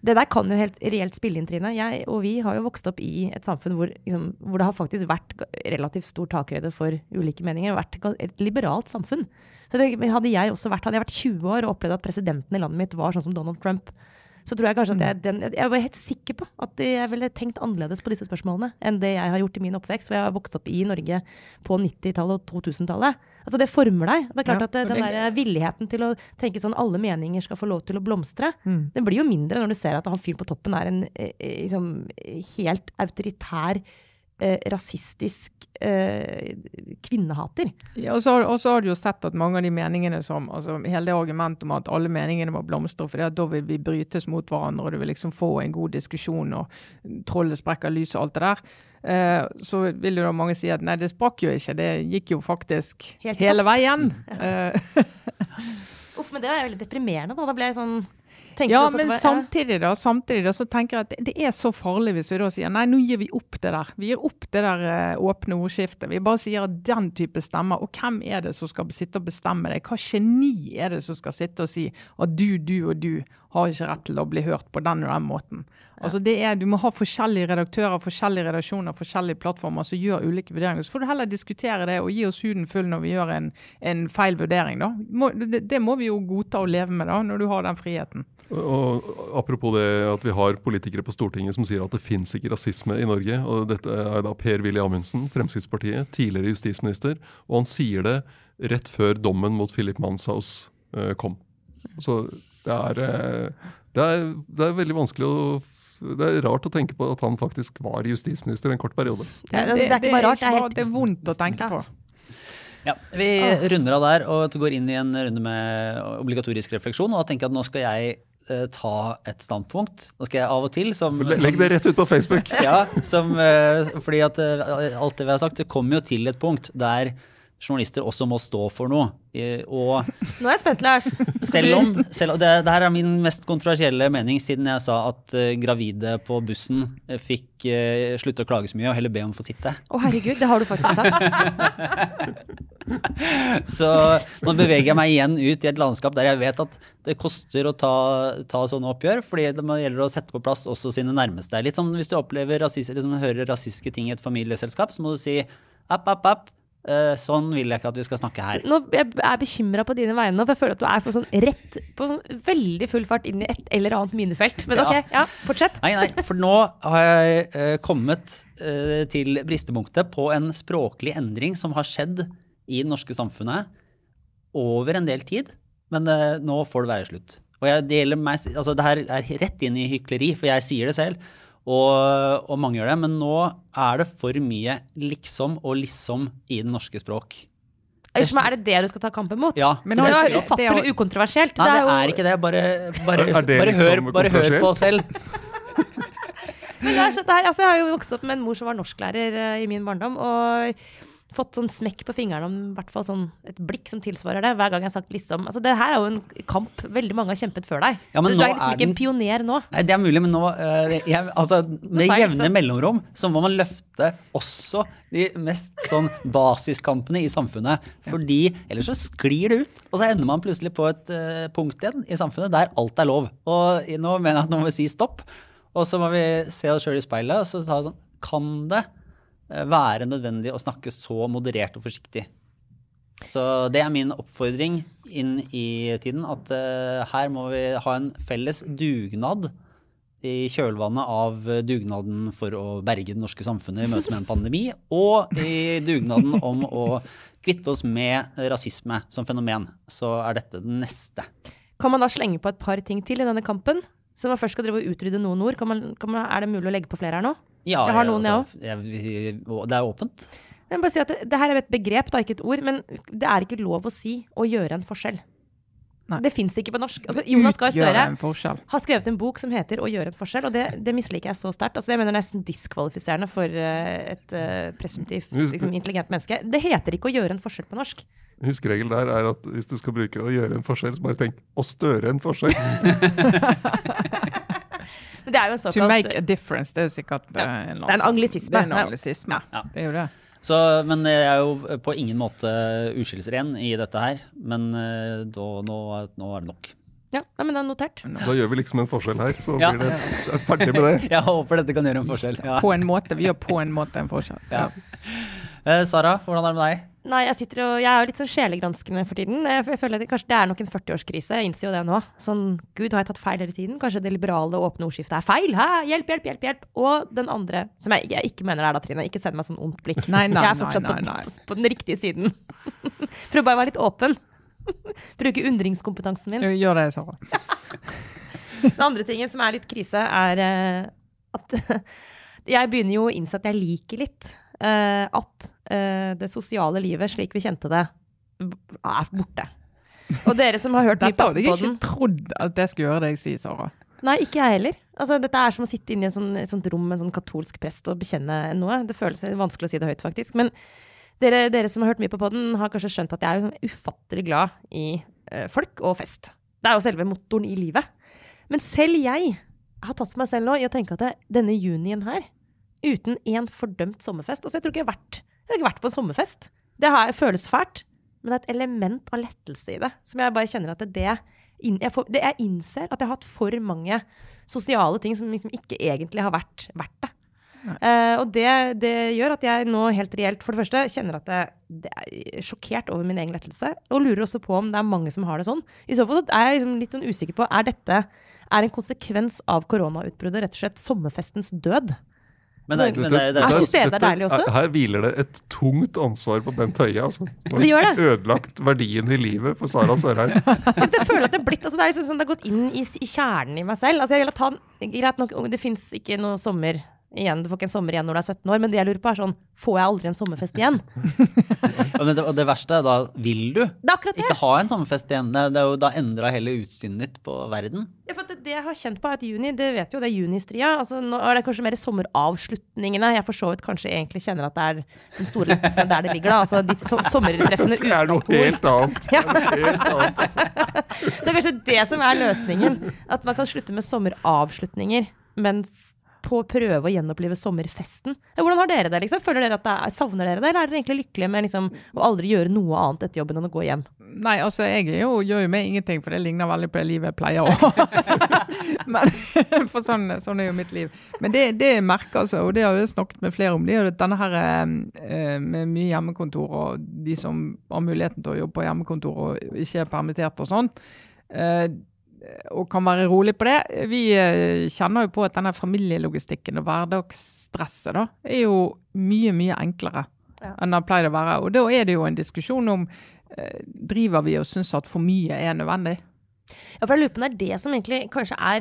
det der kan jo helt reelt spille inn, Trine. Jeg og vi har jo vokst opp i et samfunn hvor, liksom, hvor det har faktisk vært relativt stor takhøyde for ulike meninger. og vært et liberalt samfunn. Så det, hadde jeg også vært, hadde jeg vært 20 år og opplevd at presidenten i landet mitt var sånn som Donald Trump, så tror jeg kanskje at jeg, den, jeg var helt sikker på at jeg ville tenkt annerledes på disse spørsmålene enn det jeg har gjort i min oppvekst. For jeg har vokst opp i Norge på 90-tallet og 2000-tallet. Altså Det former deg. Det er klart Ja, at eh, Den der villigheten til å tenke sånn alle meninger skal få lov til å blomstre, Mm. den blir jo mindre når du ser at han fyren på toppen er en eh, eh, liksom, helt autoritær, eh, rasistisk eh, kvinnehater. Ja, og så har- og så har du jo sett at mange av de meningene som altså Hele det argumentet om at alle meningene må blomstre, for da vil vi brytes mot hverandre, og du vil liksom få en god diskusjon, og trollet sprekker lys og alt det der. Eh, så vil jo da mange si at nei, det sprakk jo ikke, det gikk jo faktisk Helt hele veien. Eh, Uff, men det var veldig deprimerende, da. Da ble jeg sånn Ja, men var- samtidig da, samtidig da, så tenker jeg at det, det er så farlig hvis vi da sier nei, nå gir vi opp det der. Vi gir opp det der eh, åpne ordskiftet. Vi bare sier at den type stemmer. Og hvem er det som skal sitte og bestemme det? Hva geni er det som skal sitte og si at du, du og du har ikke rett til å bli hørt på den og den måten? Altså det er, Du må ha forskjellige redaktører, forskjellige redaksjoner, forskjellige plattformer som gjør ulike vurderinger. Så får du heller diskutere det og gi oss huden full når vi gjør en, en feil vurdering. da. Må, det, det må vi jo godta og leve med da, når du har den friheten. Og Apropos det at vi har politikere på Stortinget som sier at det fins ikke rasisme i Norge. og Dette er da Per-Willy Amundsen, Fremskrittspartiet, tidligere justisminister. Og han sier det rett før dommen mot Philip Manshaus eh, kom. Så det er, eh, det er, det er veldig vanskelig å Det er rart å tenke på at han faktisk var justisminister en kort periode. Det, er- det er ikke bare rart, det er helt det er vondt å tenke på. Ja, Vi runder av der og går inn i en runde med obligatorisk refleksjon. Og da tenker jeg at nå skal jeg eh, ta et standpunkt. Nå skal jeg av og til som, som Legg det rett ut på Facebook! Ja, som, eh, fordi at eh, alt det vi har sagt, det kommer jo til et punkt der journalister også må stå for noe. Eh, Og Nå er jeg spent, Lars. selv om, selv om det, det her er min mest kontroversielle mening, siden jeg sa at uh, gravide på bussen eh, fikk uh, slutte å klage så mye og heller be om å få sitte. Å herregud, det har du faktisk sagt. Så nå beveger jeg meg igjen ut i et landskap der jeg vet at det koster å ta, ta sånne oppgjør, fordi det gjelder å sette på plass også sine nærmeste. Litt som hvis du opplever rasist, liksom, hører rasistiske ting i et familieselskap, så må du si app, app, app. Eh, sånn vil jeg ikke at vi skal snakke her. Nå, jeg er bekymra på dine vegne nå, for jeg føler at du er på sånn rett på sånn veldig full fart inn i et eller annet minefelt. Men ok, ja, fortsett. Nei, nei, for nå har jeg uh, kommet uh, til bristepunktet på en språklig endring som har skjedd i det norske samfunnet over en del tid, men uh, nå får det være slutt. Og jeg, det meg, altså det her er rett inn i hykleri, for jeg sier det selv, og, og mange gjør det, men nå er det for mye liksom og liksom i det norske språk. Er det det du skal ta kampen mot? Ja, Men det det er jo ufattelig det ukontroversielt. Nei, det jo- er ikke det. Bare, bare, Er det bare, hør, bare hør på oss selv. Men det er så, det er, altså, jeg har jo vokst opp med en mor som var norsklærer eh, i min barndom. Og fått sånn smekk på fingrene om i hvert fall sånn et blikk som tilsvarer det, hver gang jeg har sagt liksom Altså, det her er jo en kamp veldig mange har kjempet før deg. Ja, du nå er liksom ikke en pioner nå. Nei, det er mulig, men nå uh, jeg, altså, Med jevne mellomrom så må man løfte også de mest sånn basiskampene i samfunnet. Fordi ellers så sklir det ut. Og så ender man plutselig på et uh, punkt igjen i samfunnet der alt er lov. Og nå mener jeg at nå må vi si stopp. Og så må vi se oss sjøl i speilet og så ta sånn Kan det være nødvendig å snakke så moderert og forsiktig? Så det er min oppfordring inn i tiden, at eh, her må vi ha en felles dugnad i kjølvannet av dugnaden for å berge det norske samfunnet i møte med en pandemi, og i dugnaden om å kvitte oss med rasisme som fenomen. Så er dette den neste. Kan man da slenge på et par ting til i denne kampen? Så man først skal drive og utrydde noen ord, kan man, kan man, er det mulig å legge på flere her nå? Ja, Jeg har noen, jeg altså, jeg, vi- det er åpent. Må bare si at det, det her er et begrep, da, ikke et ord, men det er ikke lov å si å gjøre en forskjell. Nei. Det fins ikke på norsk. Altså, Jonas Gahr Støre har skrevet en bok som heter 'Å gjøre en forskjell', og det, det misliker jeg så sterkt. Altså, det mener er nesten diskvalifiserende for eh, et uh, presumptivt liksom, intelligent menneske. Det heter ikke 'å gjøre en forskjell' på norsk. Huskeregel der er at hvis du skal bruke å gjøre en forskjell, så bare tenk å støre en forskjell. Men det er jo en To make a difference, det er jo sikkert Ja. eh, en Det er en anglisisme. Det er en Ja. Ja. Det er jo det. Så, men jeg er jo på ingen måte uskyldsren i dette her. Men eh, da, nå, nå er det nok. Ja, men det er notert. Da gjør vi liksom en forskjell her, så Ja. blir det er ferdig med det. Jeg håper dette kan gjøre en forskjell. Ja. På en måte. Vi gjør på en måte en forskjell. Ja. Eh, Sara, hvordan er det med deg? Nei, jeg sitter og Jeg er jo litt sånn sjelegranskende for tiden. Jeg, jeg føler at det, kanskje det er nok en 40-årskrise. Jeg innser jo det nå. Sånn Gud, har jeg tatt feil hele tiden? Kanskje det liberale åpne ordskiftet er feil? Hæ? Hjelp, hjelp, hjelp! hjelp Og den andre, som jeg, jeg ikke mener det er da, Trine. Ikke send meg sånn ondt blikk. Nei, nei, jeg er fortsatt nei, nei, På, på den riktige siden. Prøv bare å være litt åpen. Bruke undringskompetansen min. Gjør det, Sara. Den andre tingen som er litt krise, er eh, at jeg begynner jo å innse at jeg liker litt at eh, det sosiale livet slik vi kjente det, er borte. Og dere som har hørt mye Dette på hadde jeg Aftenpodden ikke trodd at det skulle gjøre det jeg sier, Sara. Nei, ikke jeg heller. Altså, dette er som å sitte inne i et sånt, et sånt rom med en sånn katolsk prest og bekjenne noe. Det føles vanskelig å si det høyt, faktisk. Men dere, dere som har hørt mye på podden, har kanskje skjønt at jeg er ufattelig glad i eh, folk og fest. Det er jo selve motoren i livet. Men selv jeg har tatt meg selv nå i å tenke at det, denne junien her, uten en fordømt sommerfest Altså, jeg tror ikke jeg har vært, jeg har ikke vært på en sommerfest. Det har, føles fælt, men det er et element av lettelse i det. Som jeg bare kjenner at det, det, jeg, får, det jeg innser at jeg har hatt for mange sosiale ting som liksom ikke egentlig har vært verdt det. Uh, og det, det gjør at jeg nå helt reelt, for det første, kjenner at det, det er sjokkert over min egen lettelse. Og lurer også på om det er mange som har det sånn. I så fall så er jeg liksom litt sånn usikker på er dette er en konsekvens av koronautbruddet rett og slett sommerfestens død. Men det, men det, det, Er det, systemet dette- deilig også? Her hviler det et tungt ansvar på Bent Høie. Altså. Har gjør det. Ødelagt verdien i livet for Sara Sørheim. Jeg føler at det er blitt, altså det er liksom sånn det har gått inn i, i kjernen i meg selv. Altså jeg vil ta, greit nok, Det fins ikke noe sommer igjen, du får ikke en sommer igjen når du er 17 år, men det jeg lurer på er sånn, får jeg aldri en sommerfest igjen? og det, og det verste er da vil du Det er det. ikke ha en sommerfest igjen. Det, det er jo da endra hele utsynet ditt på verden. Ja, at det, jeg har kjent på er at juni, det vet jo, det er junistria. Altså, nå er det kanskje mer sommeravslutningene. Jeg for så vidt kanskje egentlig kjenner at det er den store lettelsen der det ligger, da. Altså de so sommertreffene Det er noe helt annet. Ja. Det er helt annet altså. Så det er kanskje det som er løsningen. At man kan slutte med sommeravslutninger, men på å prøve å gjenopplive sommerfesten. Hvordan har dere det? liksom? Føler dere at det er, Savner dere det, eller er dere egentlig lykkelige med liksom, å aldri gjøre noe annet etter jobben enn å gå hjem? Nei, altså jeg jo, gjør jo meg ingenting, for det ligner veldig på det livet jeg pleier å ha. Men, for sånn, sånn er jo mitt liv. Men det, det jeg merker, altså, og det har jeg snakket med flere om, det er jo denne her eh, med mye hjemmekontor og de som har muligheten til å jobbe på hjemmekontor og ikke er permittert og sånn, eh, og kan være rolig på det. Vi eh, kjenner jo på at denne familielogistikken og hverdagsstresset da, er jo mye, mye enklere Ja. enn det pleier å være. Og da er det jo en diskusjon om eh, driver vi og syns at for mye er nødvendig? Ja, for jeg lurer på om det er det som egentlig kanskje er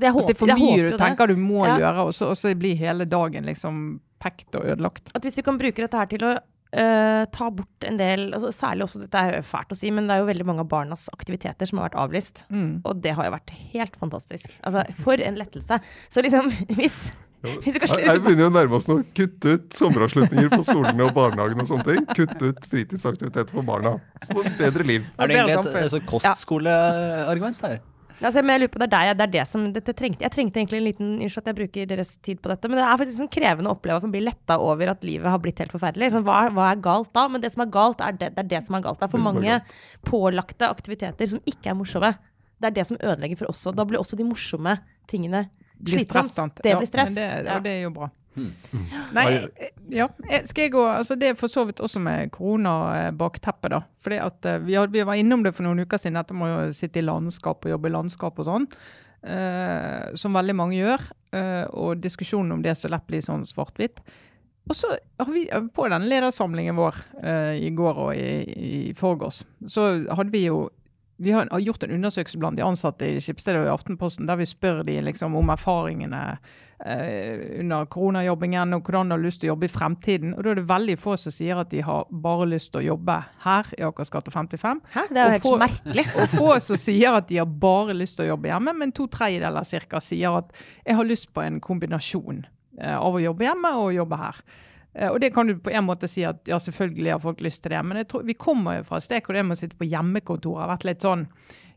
jeg At det er for mye håper du tenker det. du må Ja. gjøre, og så, og så blir hele dagen liksom pekt og ødelagt. At hvis vi kan bruke dette her til å øh, ta bort en del altså Særlig også, dette er jo fælt å si, men det er jo veldig mange av barnas aktiviteter som har vært avlyst. Mm. Og det har jo vært helt fantastisk. Altså, for en lettelse. Så liksom, hvis, hvis vi Her, begynner jo å nærme oss noe. Kutte ut sommeravslutninger på skolene og barnehagene og sånne ting. Kutte ut fritidsaktiviteter for barna. Så får vi et bedre liv. Er det egentlig et, samfunn. et sånt kostskoleargument her? Altså, men jeg lurer på, det er, der, det er det som dette trengte. Jeg trengte egentlig en liten Unnskyld at jeg bruker deres tid på dette, men det er faktisk sånn krevende å oppleve at man blir letta over at livet har blitt helt forferdelig. Sånn, hva, hva er galt da? Men det som er galt, er det, det er det som er galt. Det er for Det mange er pålagte aktiviteter som ikke er morsomme. Det er det som ødelegger for oss Og Da blir også de morsomme tingene slitsomt. Det blir stress. Ja, Det, Og det er jo bra. Mm. Nei, eh, ja. eh, Skal jeg gå altså Det er for så vidt også med koronabakteppet, da. Fordi at eh, vi, hadde, vi var innom det for noen uker siden, dette med å sitte i landskap og jobbe i landskap og sånn. Uh, som veldig mange gjør. Uh, og diskusjonen om det så lett blir sånn svart-hvitt. Og så har vi på den ledersamlingen vår uh, i går og i, i forgårs, så hadde vi jo vi har, har gjort en undersøkelse blant de ansatte i Skipsstedet og i Aftenposten der vi spør de liksom om erfaringene eh, under koronajobbingen og hvordan de har lyst til å jobbe i fremtiden. Og da er det veldig få som sier at de har bare lyst til å jobbe her i Akersgata 55. Hæ? Det er jo helt få- merkelig. Og få som sier at de har bare lyst til å jobbe hjemme, men to tredjedeler ca. sier at jeg har lyst på en kombinasjon eh, av å jobbe hjemme og jobbe her. Eh, Og det kan du på en måte si at ja, selvfølgelig har folk lyst til det, men tror, vi kommer jo fra et sted hvor det med å sitte på hjemmekontor har vært litt sånn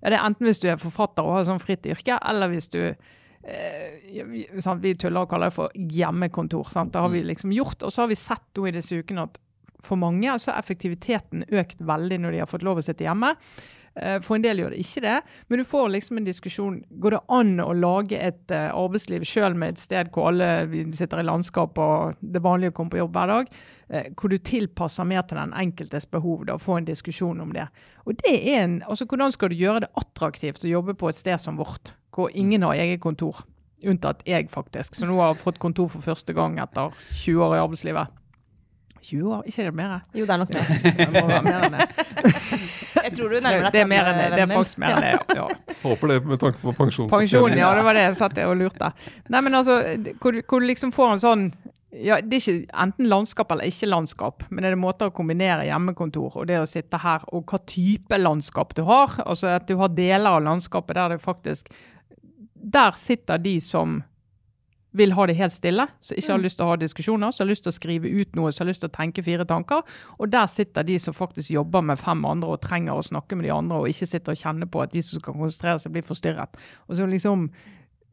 ja, Det er enten hvis du er forfatter og har sånn fritt yrke, eller hvis du eh, sant, vi tuller og kaller det for hjemmekontor. Sant? Det har vi liksom gjort. Og så har vi sett nå i disse ukene at for mange så har effektiviteten økt veldig når de har fått lov å sitte hjemme. Eh, For en del gjør det ikke det. Men du får liksom en diskusjon. Går det an å lage et eh, arbeidsliv sjøl med et sted hvor alle sitter i landskap og det er vanlig å komme på jobb hver dag? eh, Hvor du tilpasser mer til den enkeltes behov. da, Få en diskusjon om det. Og det er en, altså Hvordan skal du gjøre det attraktivt å jobbe på et sted som vårt, hvor ingen har eget kontor? Unntatt jeg, faktisk. Så nå har fått kontor for første gang etter 20 år i arbeidslivet. 20 år? Ikke det mer? Jo, det er nok mer. Det må være mer enn det. Tror du nærmer deg Det er mer enn det. Det er faktisk mer enn det, ja. ja. Håper det med tanke på pensjon. Pensjon, ja, det var det jeg satt der og lurte. Nei, men altså, hvor du liksom får en sånn ja, Det er ikke enten landskap eller ikke landskap, men det er måter å kombinere hjemmekontor og det å sitte her, og hva type landskap du har. Altså at du har deler av landskapet der det faktisk Der sitter de som vil ha det helt stille, som ikke har lyst til å ha diskusjoner, som har lyst til å skrive ut noe, som har lyst til å tenke fire tanker. Og der sitter de som faktisk jobber med fem andre og trenger å snakke med de andre, og ikke sitter og kjenner på at de som skal konsentrere seg, blir forstyrret. Og så liksom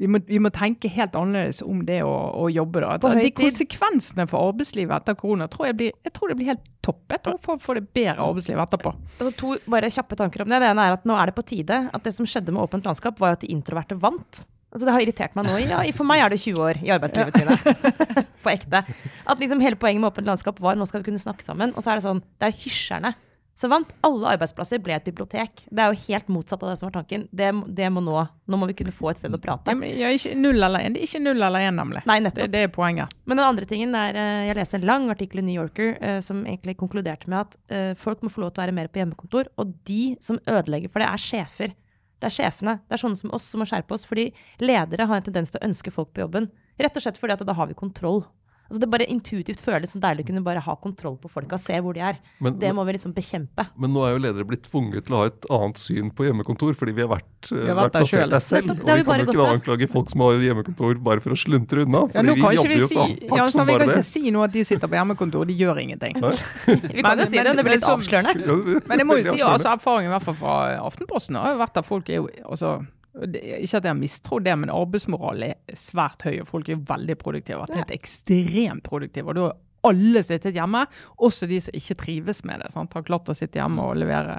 vi må, vi må tenke helt annerledes om det å, å jobbe. da. At, de konsekvensene for arbeidslivet etter korona tror jeg, blir, jeg tror det blir helt topp. Jeg tror folk får det bedre arbeidsliv etterpå. Altså, to bare kjappe tanker om det. Det ene er at nå er det på tide at det som skjedde med åpent landskap, var at de introverte vant. Altså, det har irritert meg nå. Ja, for meg er det 20 år i arbeidslivet, Trine. På ekte. At liksom hele poenget med åpent landskap var nå skal vi kunne snakke sammen. Og så er det sånn, det er hysjerne som vant. Alle arbeidsplasser ble et bibliotek. Det er jo helt motsatt av det som var tanken. Det, det må nå. Nå må vi kunne få et sted å prate. Ja, ikke null eller én. Det er ikke null eller én, nemlig. Nei, Det, nettopp. det er poenget. Men den andre tingen er, eh, jeg leste en lang artikkel i New Yorker eh, som egentlig konkluderte med at eh, folk må få lov til å være mer på hjemmekontor, og de som ødelegger for det, er sjefer. Det er sjefene. Det er sånne som oss som må skjerpe oss, fordi ledere har en tendens til å ønske folk på jobben. Rett og slett fordi at da har vi kontroll. Altså det bare intuitivt føles som deilig å kunne bare ha kontroll på folka, se hvor de er. Men- det må vi liksom bekjempe. Men nå er jo ledere blitt tvunget til å ha et annet syn på hjemmekontor, fordi vi har vært, vi har vært vært plassert der selv. Nettopp, Og vi vi kan jo ikke anklage folk som har hjemmekontor bare for å sluntre unna. Ja, Fordi nå vi jobber vi jo si, så hardt ja, så som vi kan det. ikke si nå at de sitter på hjemmekontor. De gjør ingenting. Vi kan jo si det, men- det blir litt avslørende. Men jeg må jo si altså, erfaringen i hvert fall fra Aftenposten har jo vært at folk er jo altså, Ikke at jeg har mistrodd det, men arbeidsmoral er svært høy, og folk er veldig produktive. Vært helt ekstremt produktive. Og da har alle sittet hjemme, også de som ikke trives med det. Sant? Har klart å sitte hjemme og levere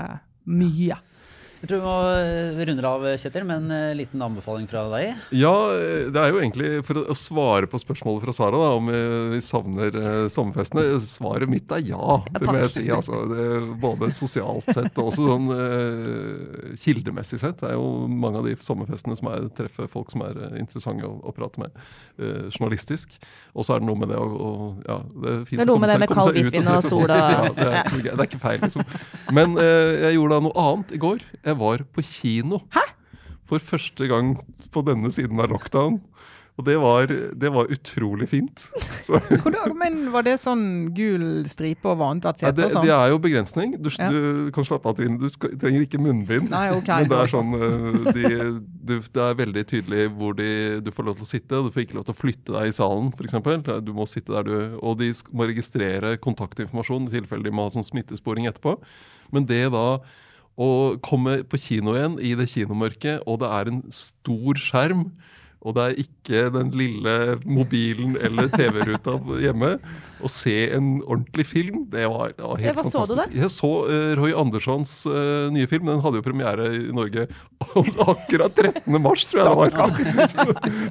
mye. Jeg tror vi må eh, runde av, Kjetil, med en eh, liten anbefaling fra deg. Ja, eh, det er jo egentlig for å svare på spørsmålet fra Sara da, om vi savner sommerfestene. Svaret mitt er ja, det må jeg si. Altså, det, både sosialt sett og også sånn uh, kildemessig sett. Det er jo mange av de sommerfestene som er treffer folk som er interessante å, å prate med uh, journalistisk. Og så er det noe med det å, å ja, det er fint Det er å komme det med seg- komme kald seg ut hvitvin og treffe sol folk. og- Ja, det, er, ikke det er ikke feil, liksom. Men uh, jeg gjorde da noe annet i går. Jeg var på kino. Hæ? For første gang på denne siden av lockdown. Og det var, det var utrolig fint. Så, Hvordan, men var det sånn gul stripe over annethvert sete det, og sånn? det er jo begrensning. Du, Ja. du kan slappe av, Trine. Du skal, trenger ikke munnbind. Nei, ok. Men det er sånn eh, de, du, Det er veldig tydelig hvor de, du får lov til å sitte. Du får ikke lov til å flytte deg i salen, f.eks. Du må sitte der du Og de må registrere kontaktinformasjon i tilfelle de må ha sånn smittesporing etterpå. Men det da å komme på kino igjen i det kinomørket, og det er en stor skjerm og det er ikke den lille mobilen eller TV-ruta hjemme. Å se en ordentlig film, det var, det var helt Ja, hva så du fantastisk. Jeg så uh, Roy Anderssons uh, nye film. Den hadde jo premiere i Norge akkurat 13. mars, tror jeg det var. Så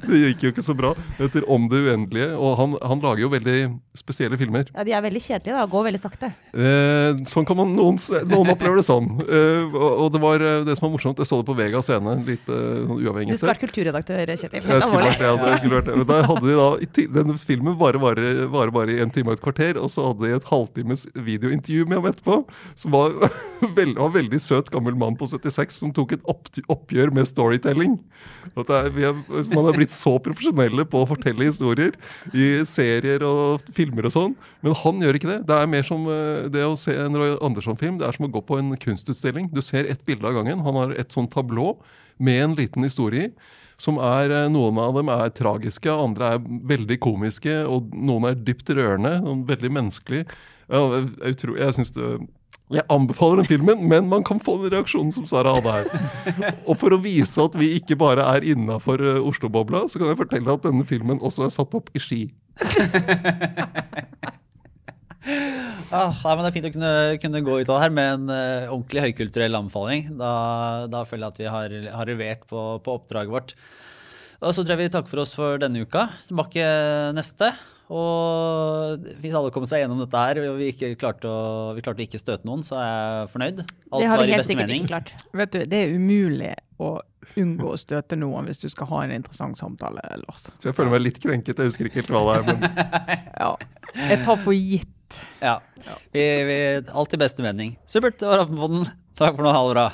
det gikk jo ikke så bra. Det heter Om det uendelige. Og han, han lager jo veldig spesielle filmer. Ja, de er veldig kjedelige da, og går veldig sakte. Uh, sånn kan man, noen, noen opplever det sånn. Og, og det var det som var morsomt, jeg så det på Vega scene, litt uavhengig sånn Du skal være kulturredaktør, Kjetil. Jeg Helt skulle alvorlig. det, altså, jeg vært det. Men da hadde de da, i Denne filmen bare, varer bare i en time og et kvarter, og så hadde de et halvtimes videointervju med ham etterpå. Som var, veld, var en veldig søt gammel mann på 76 som tok et opp, oppgjør med storytelling. At er, vi er, man har blitt så profesjonelle på å fortelle historier i serier og filmer og sånn, men han gjør ikke det. Det er mer som eh, det å se en Roy Andersson-film. Det er som å gå på en kunstutstilling. Du ser ett bilde av gangen. Han har et sånn tablå med en liten historie i som er, eh, Noen av dem er tragiske, andre er veldig komiske, og noen er dypt rørende. Veldig menneskelige. Jeg, jeg, utro- jeg, synes det, jeg anbefaler den filmen, men man kan få den reaksjonen som Sara hadde her. Og for å vise at vi ikke bare er innafor Oslo-bobla, så kan jeg fortelle at denne filmen også er satt opp i Ski. Ah, nei, men Det er fint å kunne, kunne gå ut av det her med en uh, ordentlig høykulturell anbefaling. Da, da føler jeg at vi har, har levert på, på oppdraget vårt. Og så tror jeg vi takker for oss for denne uka. Tilbake neste. Og hvis alle kommer seg gjennom dette her, og vi, ikke klarte å, vi klarte å ikke støte noen, så er jeg fornøyd. Alt Det har var vi i helt beste sikkert mening. ikke klart. Vet du, Det er umulig å unngå å støte noen hvis du skal ha en interessant samtale, Lars. Så jeg føler meg litt krenket. Jeg husker ikke helt hva det er. men Ja. Jeg tar for gitt. Ja. Vi, vi, alt i beste mening. Supert. Det var Aftenposten. Takk for nå. Ha det bra.